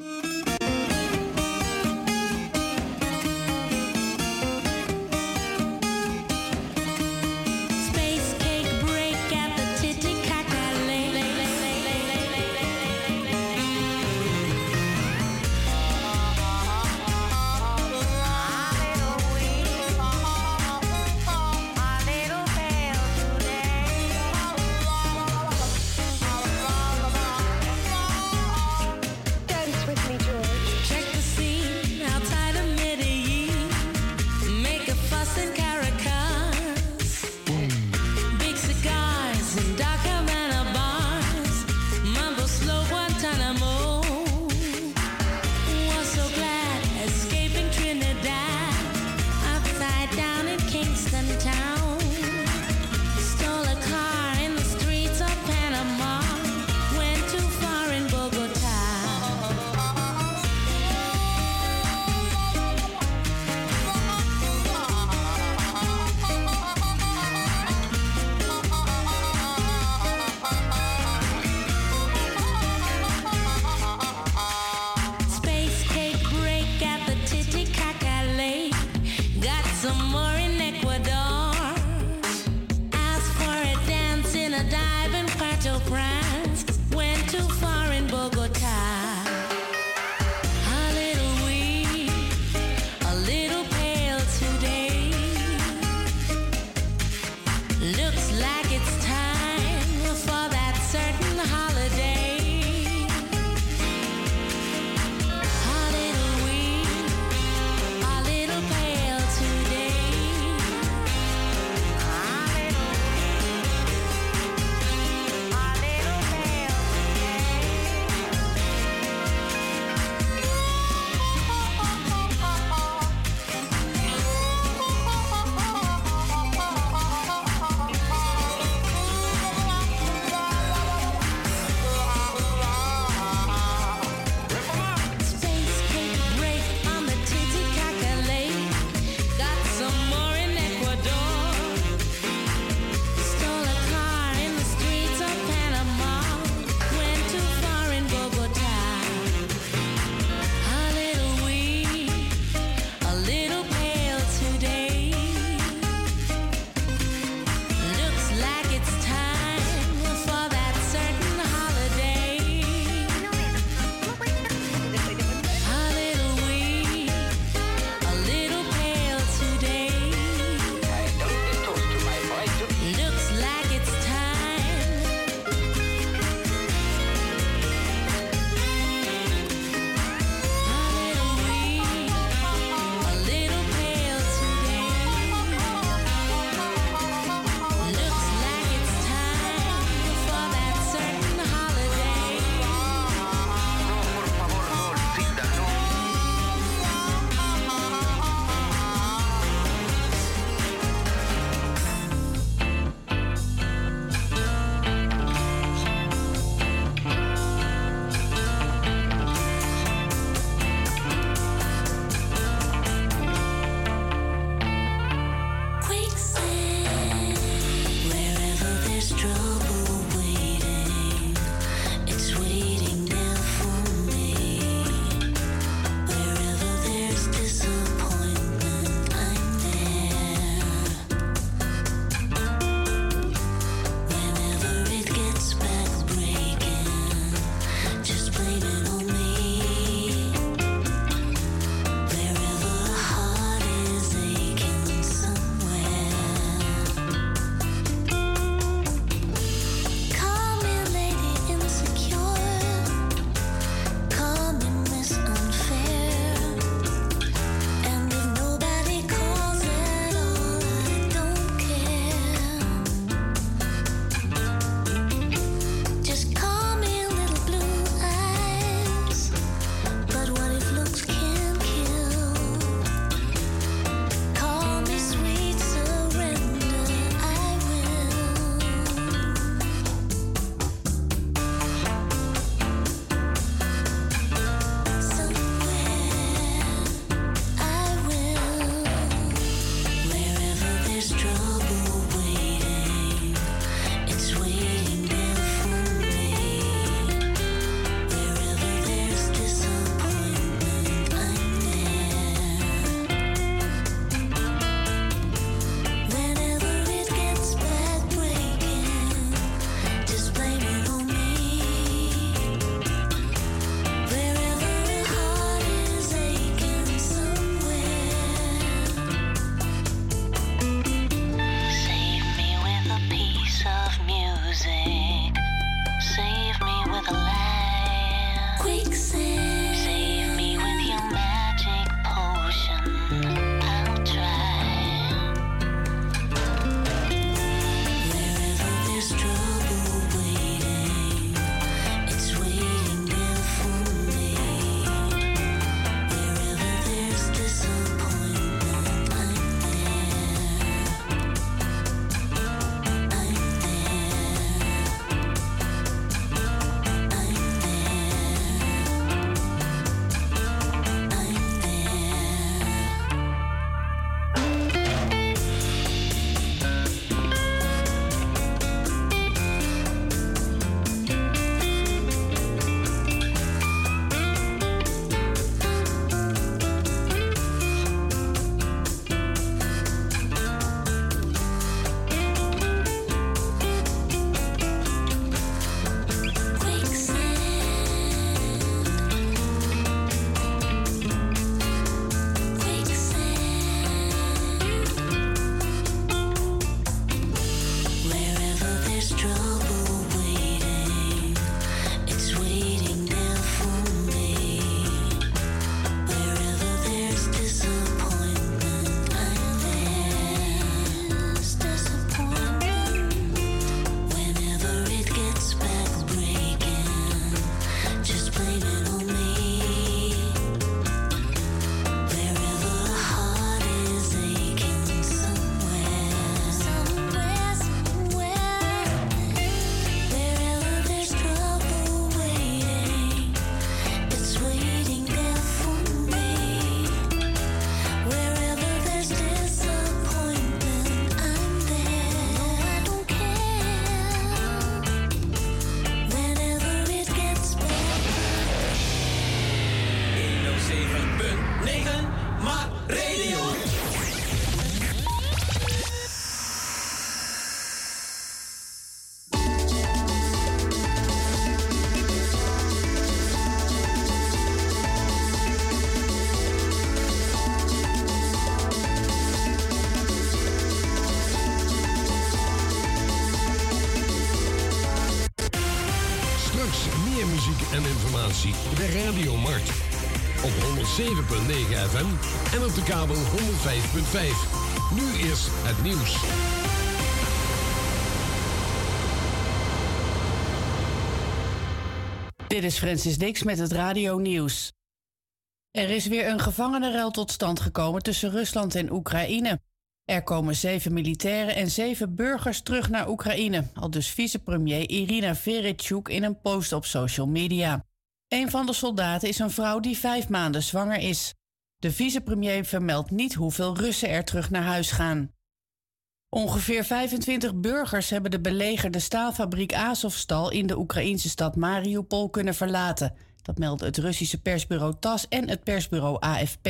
Música FM en op de kabel 105.5. Nu is het nieuws. Dit is Francis Dix met het Radio Nieuws. Er is weer een gevangenenruil tot stand gekomen tussen Rusland en Oekraïne. Er komen zeven militairen en zeven burgers terug naar Oekraïne, al dus vicepremier Irina Verechuk in een post op social media. Een van de soldaten is een vrouw die vijf maanden zwanger is. De vicepremier vermeldt niet hoeveel Russen er terug naar huis gaan. Ongeveer 25 burgers hebben de belegerde staalfabriek Azovstal in de Oekraïnse stad Mariupol kunnen verlaten. Dat meldt het Russische persbureau TAS en het persbureau AFP.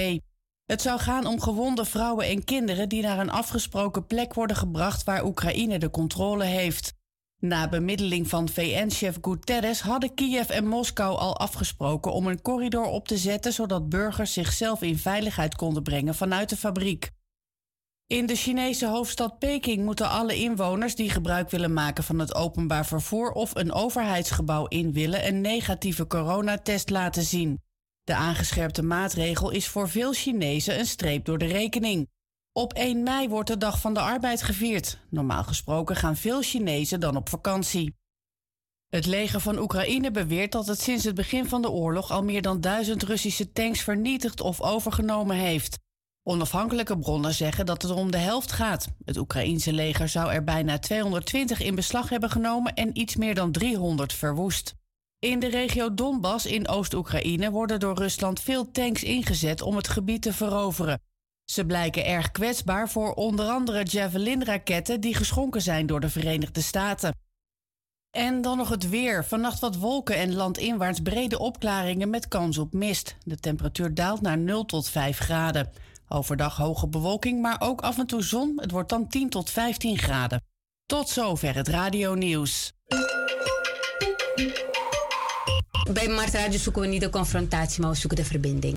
Het zou gaan om gewonde vrouwen en kinderen die naar een afgesproken plek worden gebracht waar Oekraïne de controle heeft. Na bemiddeling van VN-chef Guterres hadden Kiev en Moskou al afgesproken om een corridor op te zetten zodat burgers zichzelf in veiligheid konden brengen vanuit de fabriek. In de Chinese hoofdstad Peking moeten alle inwoners die gebruik willen maken van het openbaar vervoer of een overheidsgebouw in willen een negatieve coronatest laten zien. De aangescherpte maatregel is voor veel Chinezen een streep door de rekening. Op 1 mei wordt de Dag van de Arbeid gevierd. Normaal gesproken gaan veel Chinezen dan op vakantie. Het leger van Oekraïne beweert dat het sinds het begin van de oorlog al meer dan duizend Russische tanks vernietigd of overgenomen heeft. Onafhankelijke bronnen zeggen dat het om de helft gaat. Het Oekraïense leger zou er bijna 220 in beslag hebben genomen en iets meer dan 300 verwoest. In de regio Donbass in Oost-Oekraïne worden door Rusland veel tanks ingezet om het gebied te veroveren. Ze blijken erg kwetsbaar voor onder andere Javelin-raketten die geschonken zijn door de Verenigde Staten. En dan nog het weer. Vannacht wat wolken en landinwaarts brede opklaringen met kans op mist. De temperatuur daalt naar 0 tot 5 graden. Overdag hoge bewolking, maar ook af en toe zon. Het wordt dan 10 tot 15 graden. Tot zover het radio nieuws. Bij Mart Radio zoeken we niet de confrontatie, maar we zoeken de verbinding.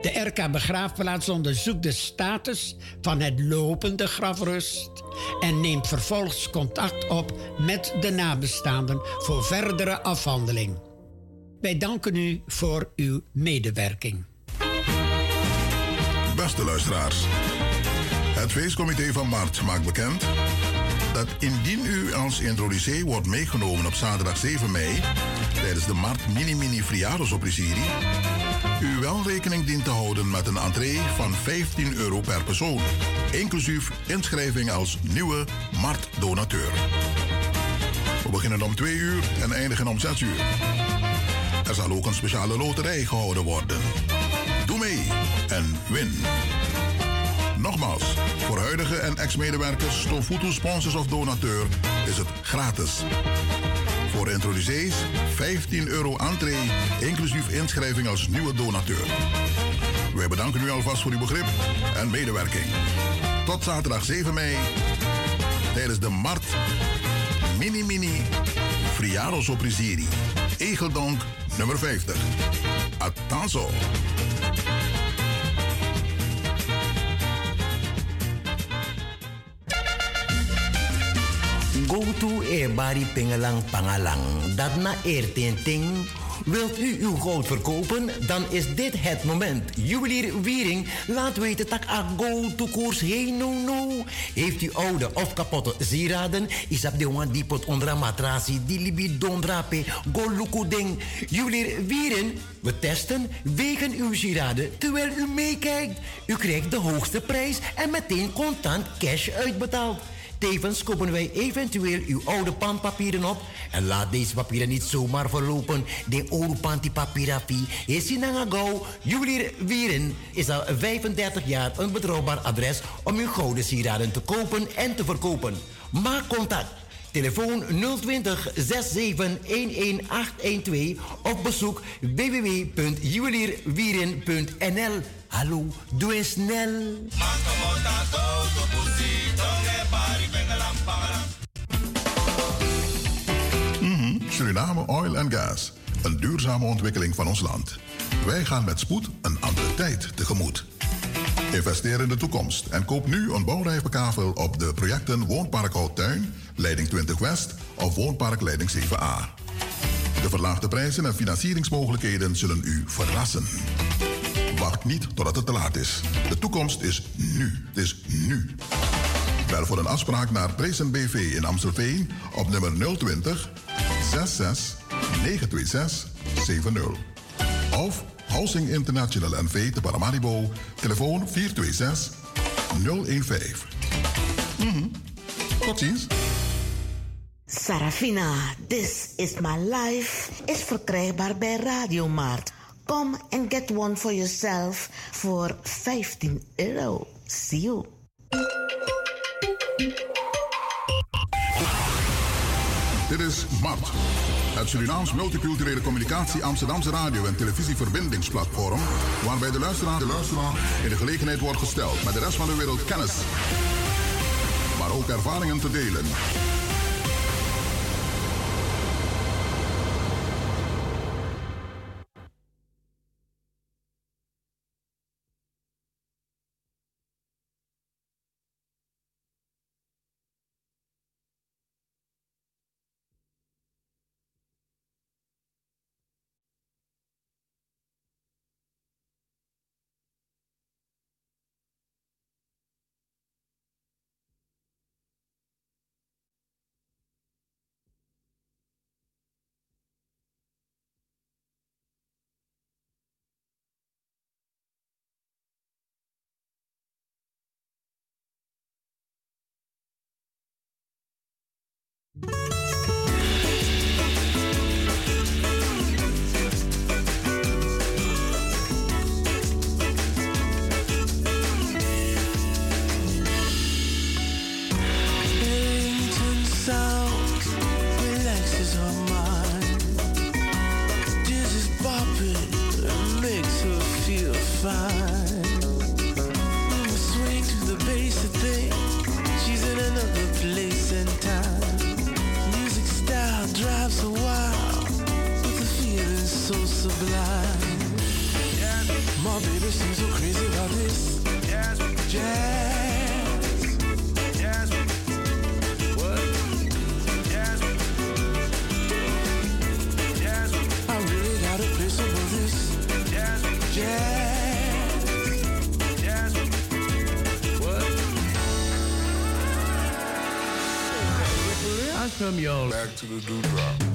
De RK Begraafplaats onderzoekt de status van het lopende grafrust en neemt vervolgens contact op met de nabestaanden voor verdere afhandeling. Wij danken u voor uw medewerking. Beste luisteraars, het feestcomité van Maart maakt bekend dat indien u als introducee wordt meegenomen op zaterdag 7 mei tijdens de Mart Mini Mini Friados-opprisieri, u wel rekening dient te houden met een entree van 15 euro per persoon, inclusief inschrijving als nieuwe Mart-donateur. We beginnen om 2 uur en eindigen om 6 uur. Er zal ook een speciale loterij gehouden worden. Doe mee en win. Nogmaals, voor huidige en ex-medewerkers, stofvoedsel, sponsors of donateur is het gratis. Voor introducees 15 euro entree, inclusief inschrijving als nieuwe donateur. Wij bedanken u alvast voor uw begrip en medewerking. Tot zaterdag 7 mei tijdens de Mart Mini Mini Friados Oprisiri. Egeldonk nummer 50. Atanzo. Go to e bari pengelang pangalang. Dat na erten ting. Wilt u uw goud verkopen? Dan is dit het moment. Juwelier Wiering laat weten dat a go to koers hey no no. Heeft u oude of kapotte sieraden? Is dat de one die pot onder een matrasie, die libi dondrape, go luku ding. Juwelier Wiering, we testen, wegen uw sieraden terwijl u meekijkt. U krijgt de hoogste prijs en meteen contant cash uitbetaald. Tevens kopen wij eventueel uw oude pandpapieren op. En laat deze papieren niet zomaar verlopen. De oude pandipapirapi is in Nangagau. Juwelier Wieren is al 35 jaar een betrouwbaar adres om uw gouden sieraden te kopen en te verkopen. Maak contact. Telefoon 020 67 11812 of bezoek www.juwelierwieren.nl. Hallo, doe eens snel. Mhm, Suriname Oil and Gas. Een duurzame ontwikkeling van ons land. Wij gaan met spoed een andere tijd tegemoet. Investeer in de toekomst en koop nu een bouwrijpe kavel op de projecten Woonpark Houttuin, Leiding 20 West of Woonpark Leiding 7A. De verlaagde prijzen en financieringsmogelijkheden zullen u verrassen. Wacht niet totdat het te laat is. De toekomst is nu. Het is nu. Bel voor een afspraak naar Prezen BV in Amstelveen op nummer 020 66 926 70. Of Housing International NV te Paramaribo, telefoon 426 015. Mhm. Tot ziens. Sarafina, This is My Life is verkrijgbaar bij Radiomarkt. Kom en get one for yourself voor 15 euro. See you. Dit is MART, het Surinaams Multiculturele Communicatie Amsterdamse Radio- en Televisieverbindingsplatform, waarbij de luisteraar, de luisteraar in de gelegenheid wordt gesteld met de rest van de wereld kennis, maar ook ervaringen te delen. Back to the dewdrop.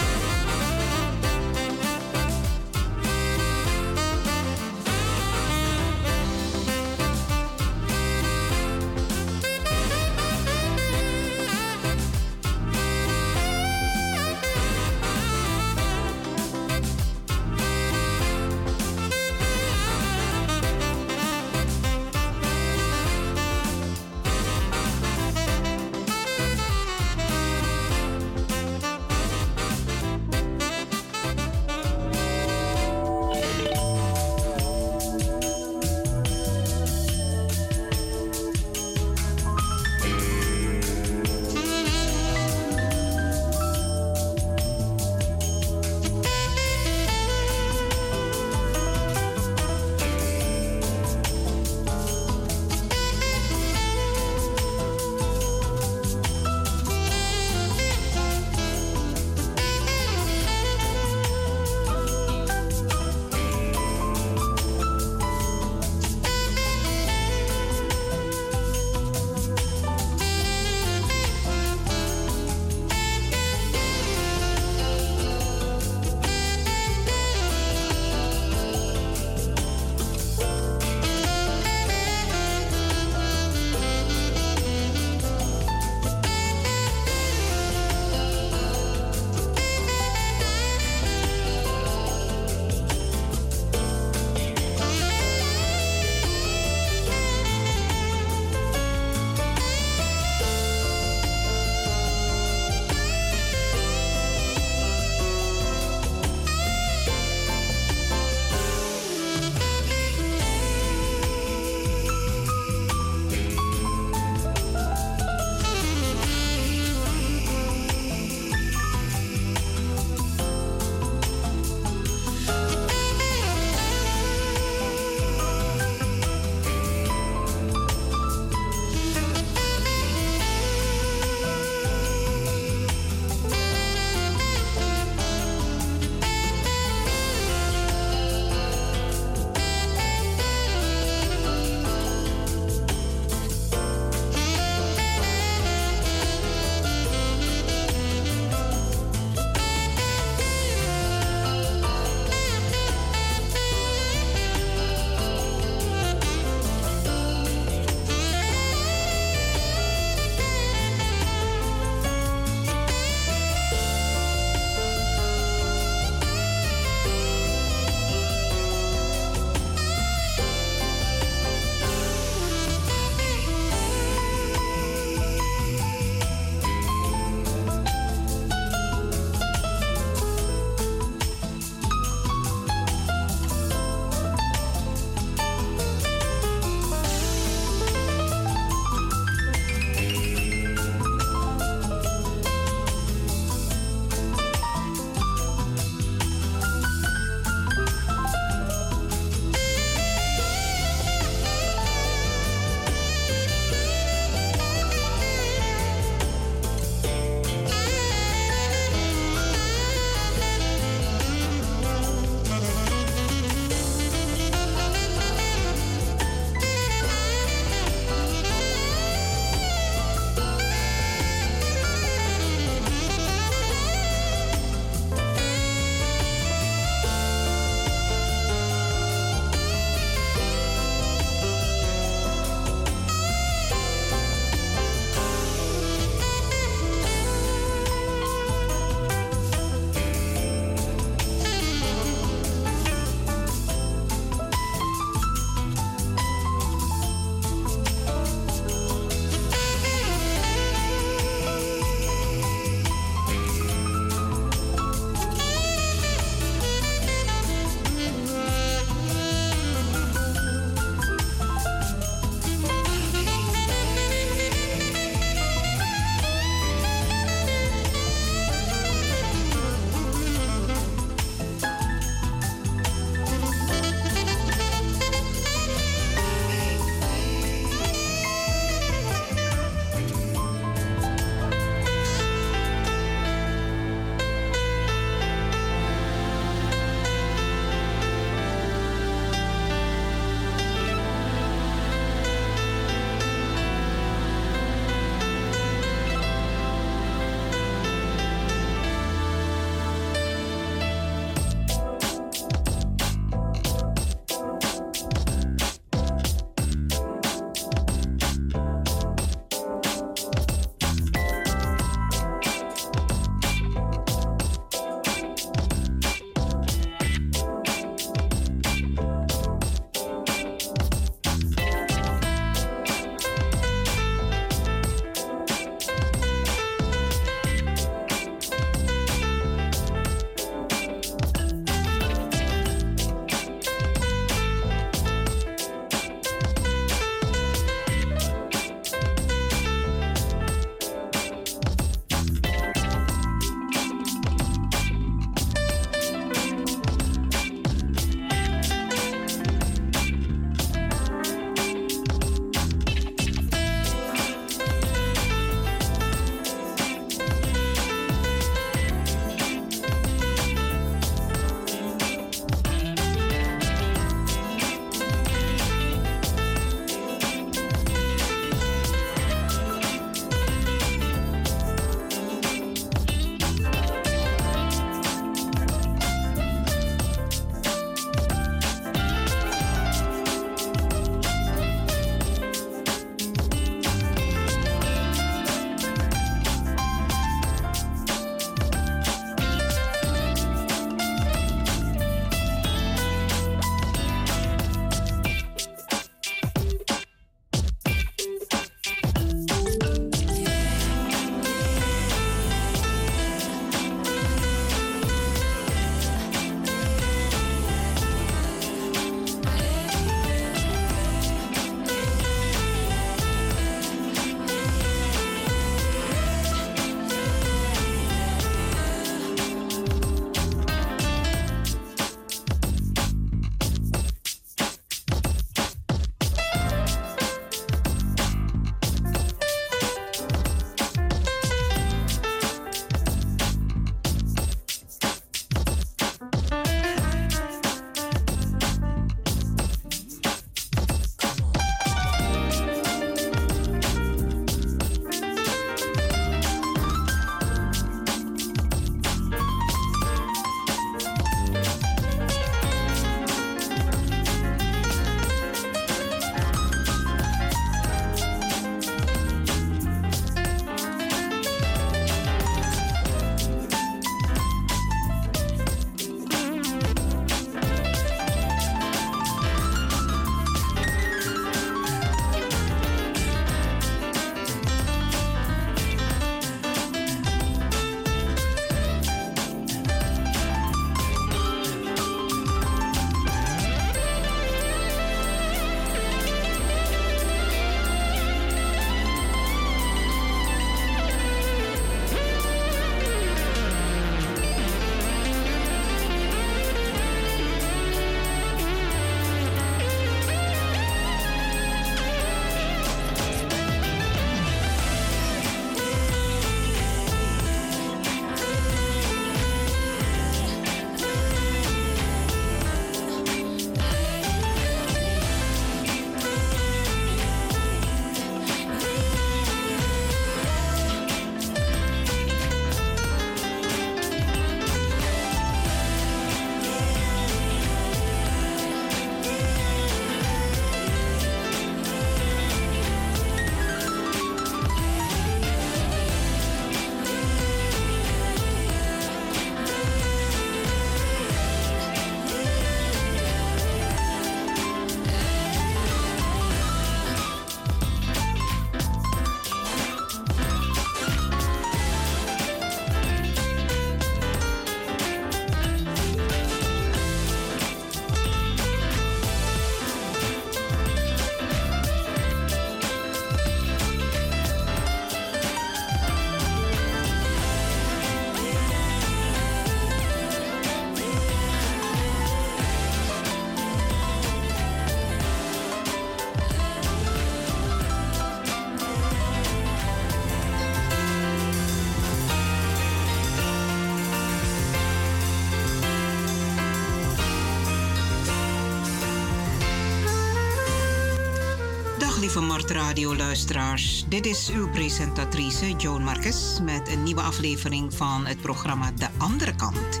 Lieve Mart Radio luisteraars. Dit is uw presentatrice Joan Marcus met een nieuwe aflevering van het programma De Andere Kant.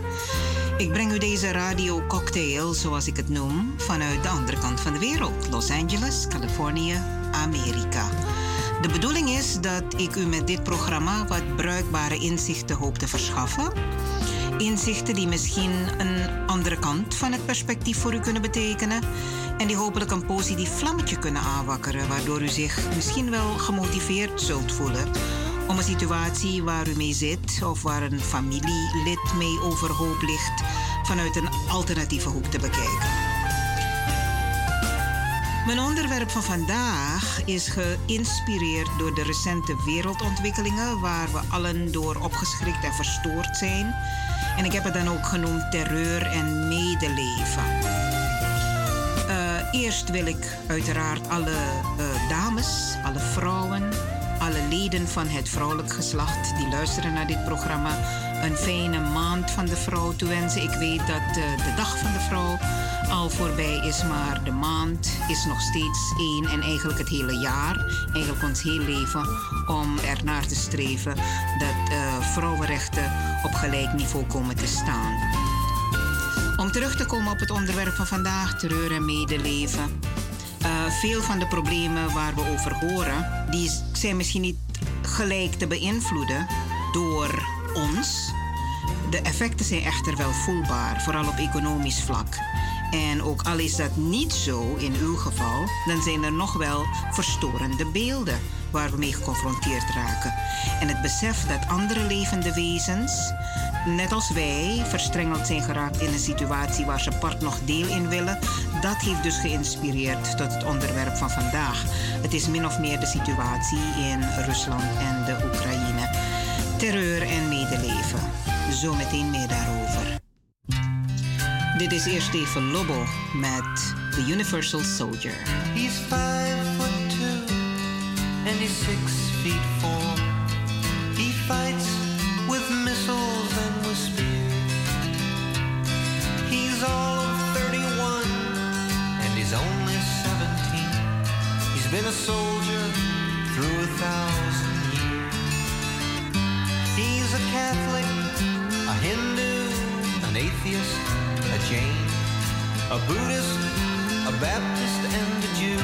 Ik breng u deze radio cocktail, zoals ik het noem, vanuit de andere kant van de wereld. Los Angeles, Californië, Amerika. De bedoeling is dat ik u met dit programma wat bruikbare inzichten hoop te verschaffen. Inzichten die misschien een andere kant van het perspectief voor u kunnen betekenen. En die hopelijk een positief vlammetje kunnen aanwakkeren, waardoor u zich misschien wel gemotiveerd zult voelen om een situatie waar u mee zit of waar een familielid mee overhoop ligt, vanuit een alternatieve hoek te bekijken. Mijn onderwerp van vandaag is geïnspireerd door de recente wereldontwikkelingen waar we allen door opgeschrikt en verstoord zijn. En ik heb het dan ook genoemd terreur en medeleven. Eerst wil ik uiteraard alle uh, dames, alle vrouwen, alle leden van het vrouwelijk geslacht die luisteren naar dit programma een fijne maand van de vrouw toewensen. Ik weet dat uh, de dag van de vrouw al voorbij is, maar de maand is nog steeds één en eigenlijk het hele jaar, eigenlijk ons heel leven, om er naar te streven dat uh, vrouwenrechten op gelijk niveau komen te staan. Om terug te komen op het onderwerp van vandaag, terreur en medeleven. Uh, veel van de problemen waar we over horen, die zijn misschien niet gelijk te beïnvloeden door ons. De effecten zijn echter wel voelbaar, vooral op economisch vlak. En ook al is dat niet zo in uw geval, dan zijn er nog wel verstorende beelden waar we mee geconfronteerd raken. En het besef dat andere levende wezens, net als wij, verstrengeld zijn geraakt in een situatie waar ze part nog deel in willen, dat heeft dus geïnspireerd tot het onderwerp van vandaag. Het is min of meer de situatie in Rusland en de Oekraïne. Terreur en medeleven. Zometeen meer daarover. Dit is eerst even Lobo met The Universal Soldier. He's five foot two and he's six feet four. He fights been a soldier through a thousand years. He's a Catholic, a Hindu, an atheist, a Jain, a Buddhist, a Baptist, and a Jew.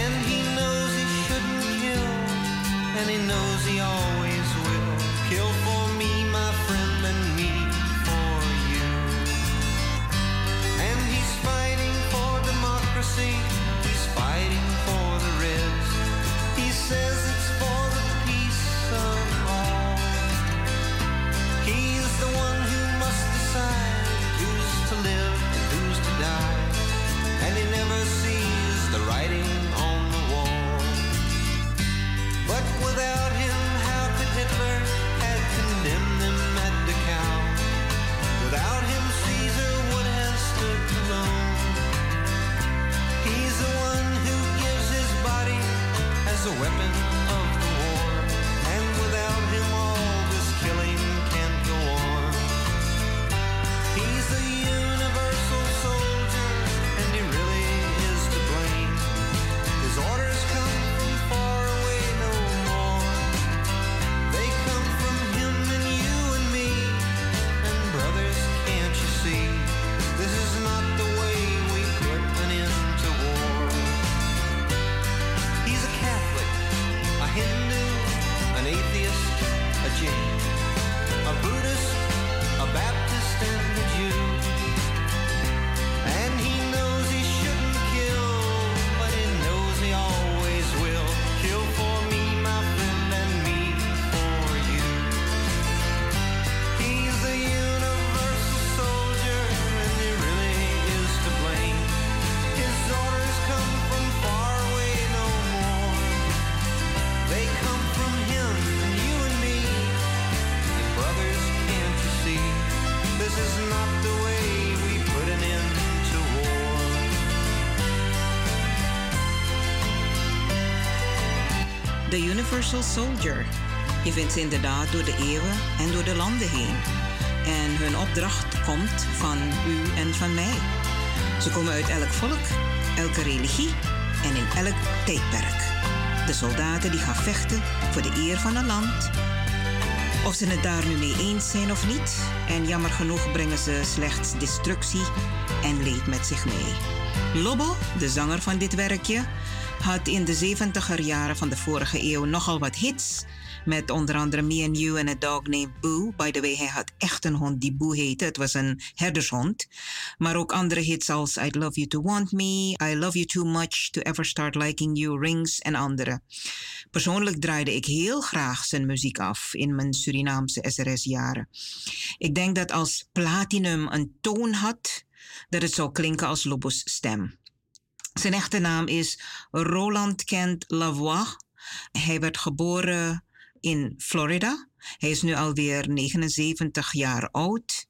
And he knows he shouldn't kill, and he knows he always a weapon Universal Soldier. Je vindt ze inderdaad door de eeuwen en door de landen heen. En hun opdracht komt van u en van mij. Ze komen uit elk volk, elke religie, en in elk tijdperk. De soldaten die gaan vechten voor de eer van een land. Of ze het daar nu mee eens zijn of niet. En jammer genoeg brengen ze slechts destructie en leed met zich mee. Lobo, de zanger van dit werkje, had in de 70er jaren van de vorige eeuw nogal wat hits. Met onder andere Me and You and a Dog Named Boo. By the way, hij had echt een hond die Boo heette. Het was een herdershond. Maar ook andere hits als I'd Love You to Want Me, I Love You Too Much to Ever Start Liking You, Rings en andere. Persoonlijk draaide ik heel graag zijn muziek af in mijn Surinaamse SRS-jaren. Ik denk dat als Platinum een toon had, dat het zou klinken als Lobos stem. Zijn echte naam is Roland Kent Lavoie. Hij werd geboren in Florida. Hij is nu alweer 79 jaar oud.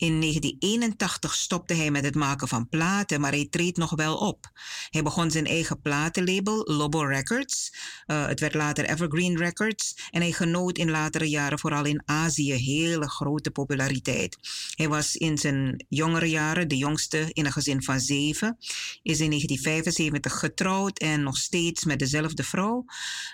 In 1981 stopte hij met het maken van platen, maar hij treedt nog wel op. Hij begon zijn eigen platenlabel, Lobo Records. Uh, het werd later Evergreen Records. En hij genoot in latere jaren vooral in Azië hele grote populariteit. Hij was in zijn jongere jaren de jongste in een gezin van zeven. Is in 1975 getrouwd en nog steeds met dezelfde vrouw.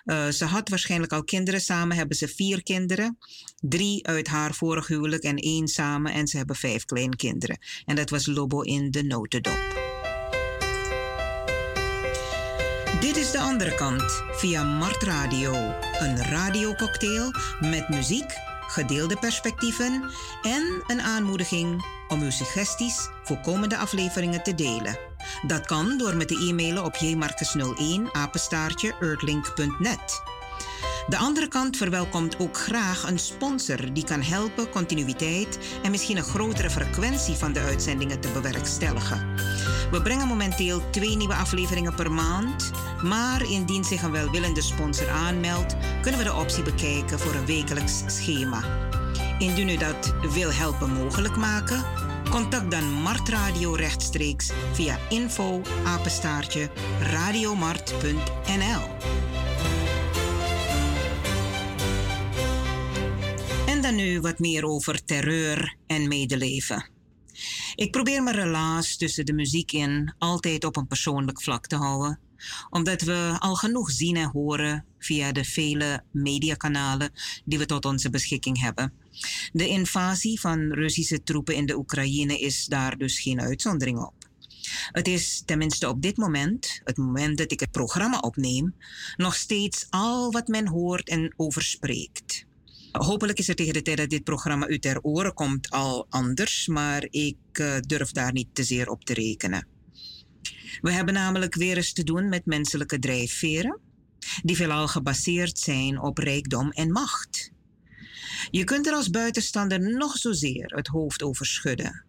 Uh, ze had waarschijnlijk al kinderen. Samen hebben ze vier kinderen. Drie uit haar vorig huwelijk en één samen. En ze hebben vijf kleinkinderen. En dat was Lobo in de notendop. Dit is de andere kant via Mart Radio. Een radiococktail met muziek, gedeelde perspectieven en een aanmoediging om uw suggesties voor komende afleveringen te delen. Dat kan door met te e-mailen op jmarcus01 apenstaartje earthlink.net. De andere kant verwelkomt ook graag een sponsor die kan helpen continuïteit en misschien een grotere frequentie van de uitzendingen te bewerkstelligen. We brengen momenteel twee nieuwe afleveringen per maand, maar indien zich een welwillende sponsor aanmeldt, kunnen we de optie bekijken voor een wekelijks schema. Indien u dat wil helpen mogelijk maken, contact dan Mart Radio rechtstreeks via info radiomart.nl. nu wat meer over terreur en medeleven. Ik probeer mijn relaas tussen de muziek in altijd op een persoonlijk vlak te houden, omdat we al genoeg zien en horen via de vele mediakanalen die we tot onze beschikking hebben. De invasie van Russische troepen in de Oekraïne is daar dus geen uitzondering op. Het is tenminste op dit moment, het moment dat ik het programma opneem, nog steeds al wat men hoort en over spreekt. Hopelijk is er tegen de tijd dat dit programma u ter oren komt al anders, maar ik uh, durf daar niet te zeer op te rekenen. We hebben namelijk weer eens te doen met menselijke drijfveren, die veelal gebaseerd zijn op rijkdom en macht. Je kunt er als buitenstander nog zozeer het hoofd over schudden.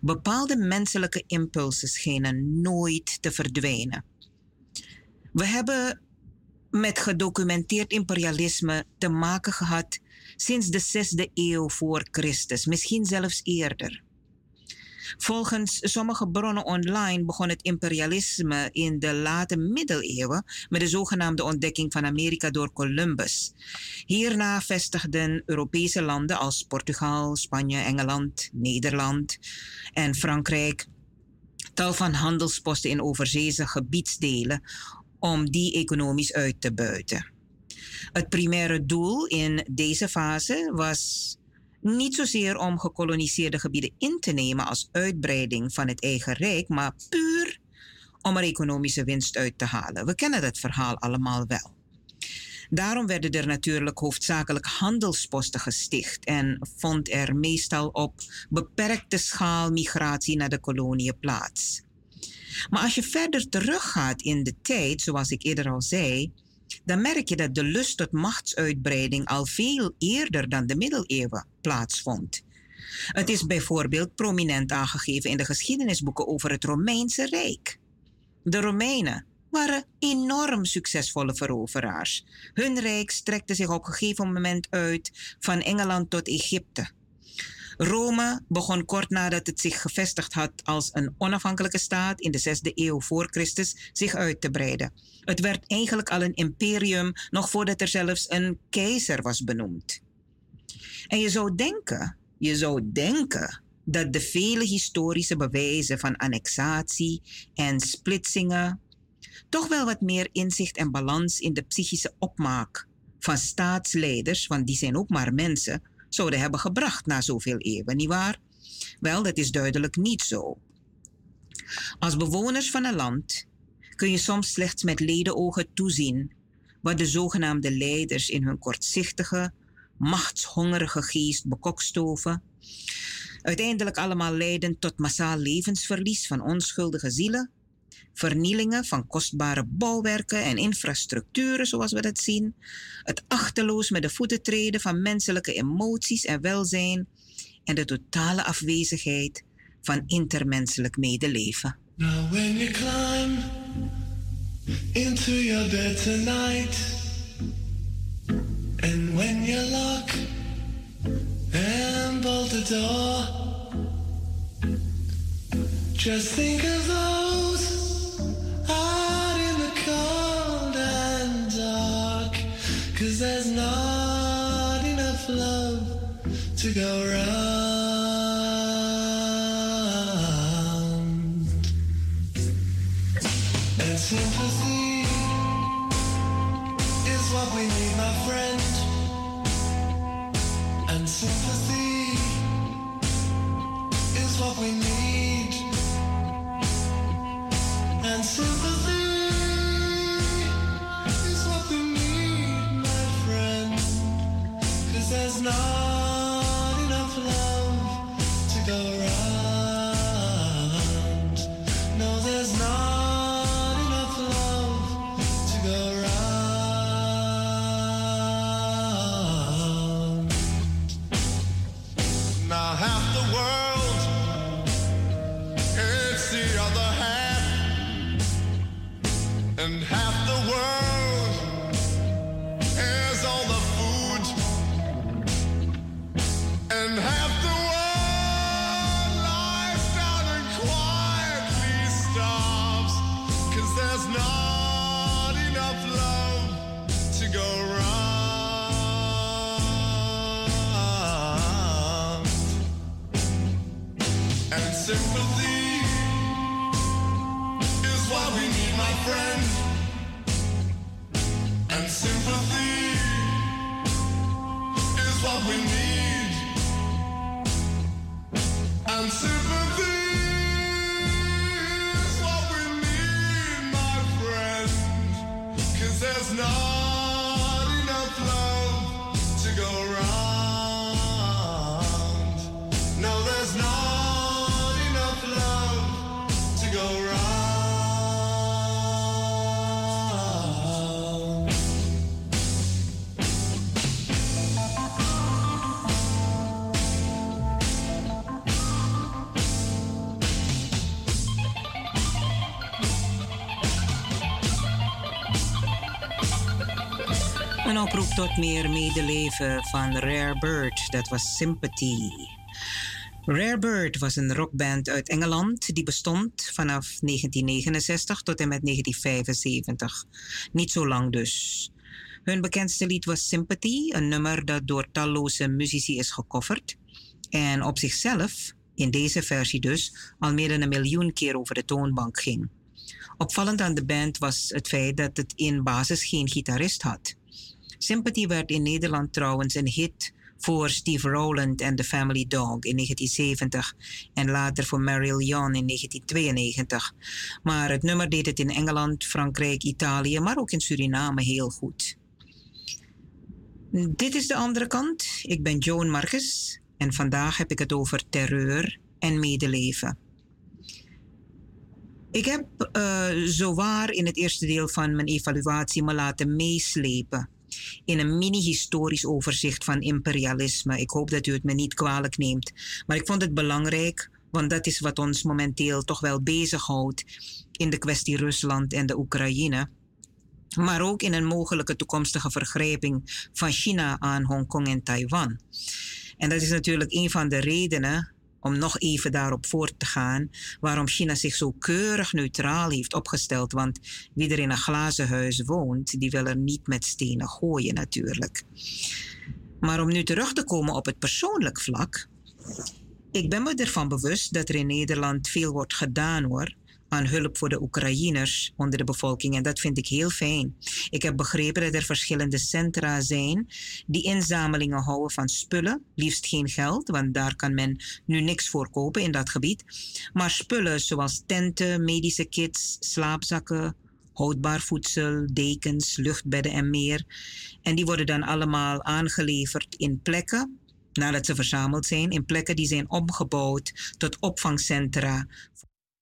Bepaalde menselijke impulsen schijnen nooit te verdwijnen. We hebben met gedocumenteerd imperialisme te maken gehad sinds de zesde eeuw voor Christus, misschien zelfs eerder. Volgens sommige bronnen online begon het imperialisme in de late middeleeuwen met de zogenaamde ontdekking van Amerika door Columbus. Hierna vestigden Europese landen als Portugal, Spanje, Engeland, Nederland en Frankrijk tal van handelsposten in overzeese gebiedsdelen om die economisch uit te buiten. Het primaire doel in deze fase was niet zozeer om gekoloniseerde gebieden in te nemen als uitbreiding van het eigen rijk, maar puur om er economische winst uit te halen. We kennen dat verhaal allemaal wel. Daarom werden er natuurlijk hoofdzakelijk handelsposten gesticht en vond er meestal op beperkte schaal migratie naar de koloniën plaats. Maar als je verder teruggaat in de tijd, zoals ik eerder al zei, dan merk je dat de lust tot machtsuitbreiding al veel eerder dan de middeleeuwen plaatsvond. Het is bijvoorbeeld prominent aangegeven in de geschiedenisboeken over het Romeinse Rijk. De Romeinen waren enorm succesvolle veroveraars. Hun rijk strekte zich op een gegeven moment uit van Engeland tot Egypte. Rome begon kort nadat het zich gevestigd had als een onafhankelijke staat in de zesde eeuw voor Christus zich uit te breiden. Het werd eigenlijk al een imperium nog voordat er zelfs een keizer was benoemd. En je zou denken, je zou denken dat de vele historische bewijzen van annexatie en splitsingen toch wel wat meer inzicht en balans in de psychische opmaak van staatsleiders, want die zijn ook maar mensen, zouden hebben gebracht na zoveel eeuwen, nietwaar? Wel, dat is duidelijk niet zo. Als bewoners van een land kun je soms slechts met ledenogen toezien wat de zogenaamde leiders in hun kortzichtige, machtshongerige geest bekokstoven. Uiteindelijk allemaal leiden tot massaal levensverlies van onschuldige zielen, vernielingen van kostbare bouwwerken en infrastructuren zoals we dat zien, het achterloos met de voeten treden van menselijke emoties en welzijn en de totale afwezigheid van intermenselijk medeleven. Climb into your bed tonight, and when you lock and bolt the door, just think of those out in the cold and dark, cause there's not enough love to go round. There's not oproep tot meer medeleven van Rare Bird, dat was Sympathy. Rare Bird was een rockband uit Engeland die bestond vanaf 1969 tot en met 1975. Niet zo lang dus. Hun bekendste lied was Sympathy, een nummer dat door talloze muzici is gecoverd. En op zichzelf, in deze versie dus, al meer dan een miljoen keer over de toonbank ging. Opvallend aan de band was het feit dat het in basis geen gitarist had. Sympathy werd in Nederland trouwens een hit voor Steve Rowland en The Family Dog in 1970 en later voor Mariel Young in 1992. Maar het nummer deed het in Engeland, Frankrijk, Italië, maar ook in Suriname heel goed. Dit is de andere kant. Ik ben Joan Marcus en vandaag heb ik het over terreur en medeleven. Ik heb uh, zowaar in het eerste deel van mijn evaluatie me laten meeslepen in een mini-historisch overzicht van imperialisme. Ik hoop dat u het me niet kwalijk neemt, maar ik vond het belangrijk, want dat is wat ons momenteel toch wel bezighoudt in de kwestie Rusland en de Oekraïne. Maar ook in een mogelijke toekomstige vergrijping van China aan Hongkong en Taiwan. En dat is natuurlijk een van de redenen om nog even daarop voort te gaan, waarom China zich zo keurig neutraal heeft opgesteld. Want wie er in een glazen huis woont, die wil er niet met stenen gooien natuurlijk. Maar om nu terug te komen op het persoonlijk vlak. Ik ben me ervan bewust dat er in Nederland veel wordt gedaan hoor, aan hulp voor de Oekraïners onder de bevolking. En dat vind ik heel fijn. Ik heb begrepen dat er verschillende centra zijn die inzamelingen houden van spullen. Liefst geen geld, want daar kan men nu niks voor kopen in dat gebied. Maar spullen zoals tenten, medische kits, slaapzakken, houdbaar voedsel, dekens, luchtbedden en meer. En die worden dan allemaal aangeleverd in plekken nadat ze verzameld zijn, in plekken die zijn omgebouwd tot opvangcentra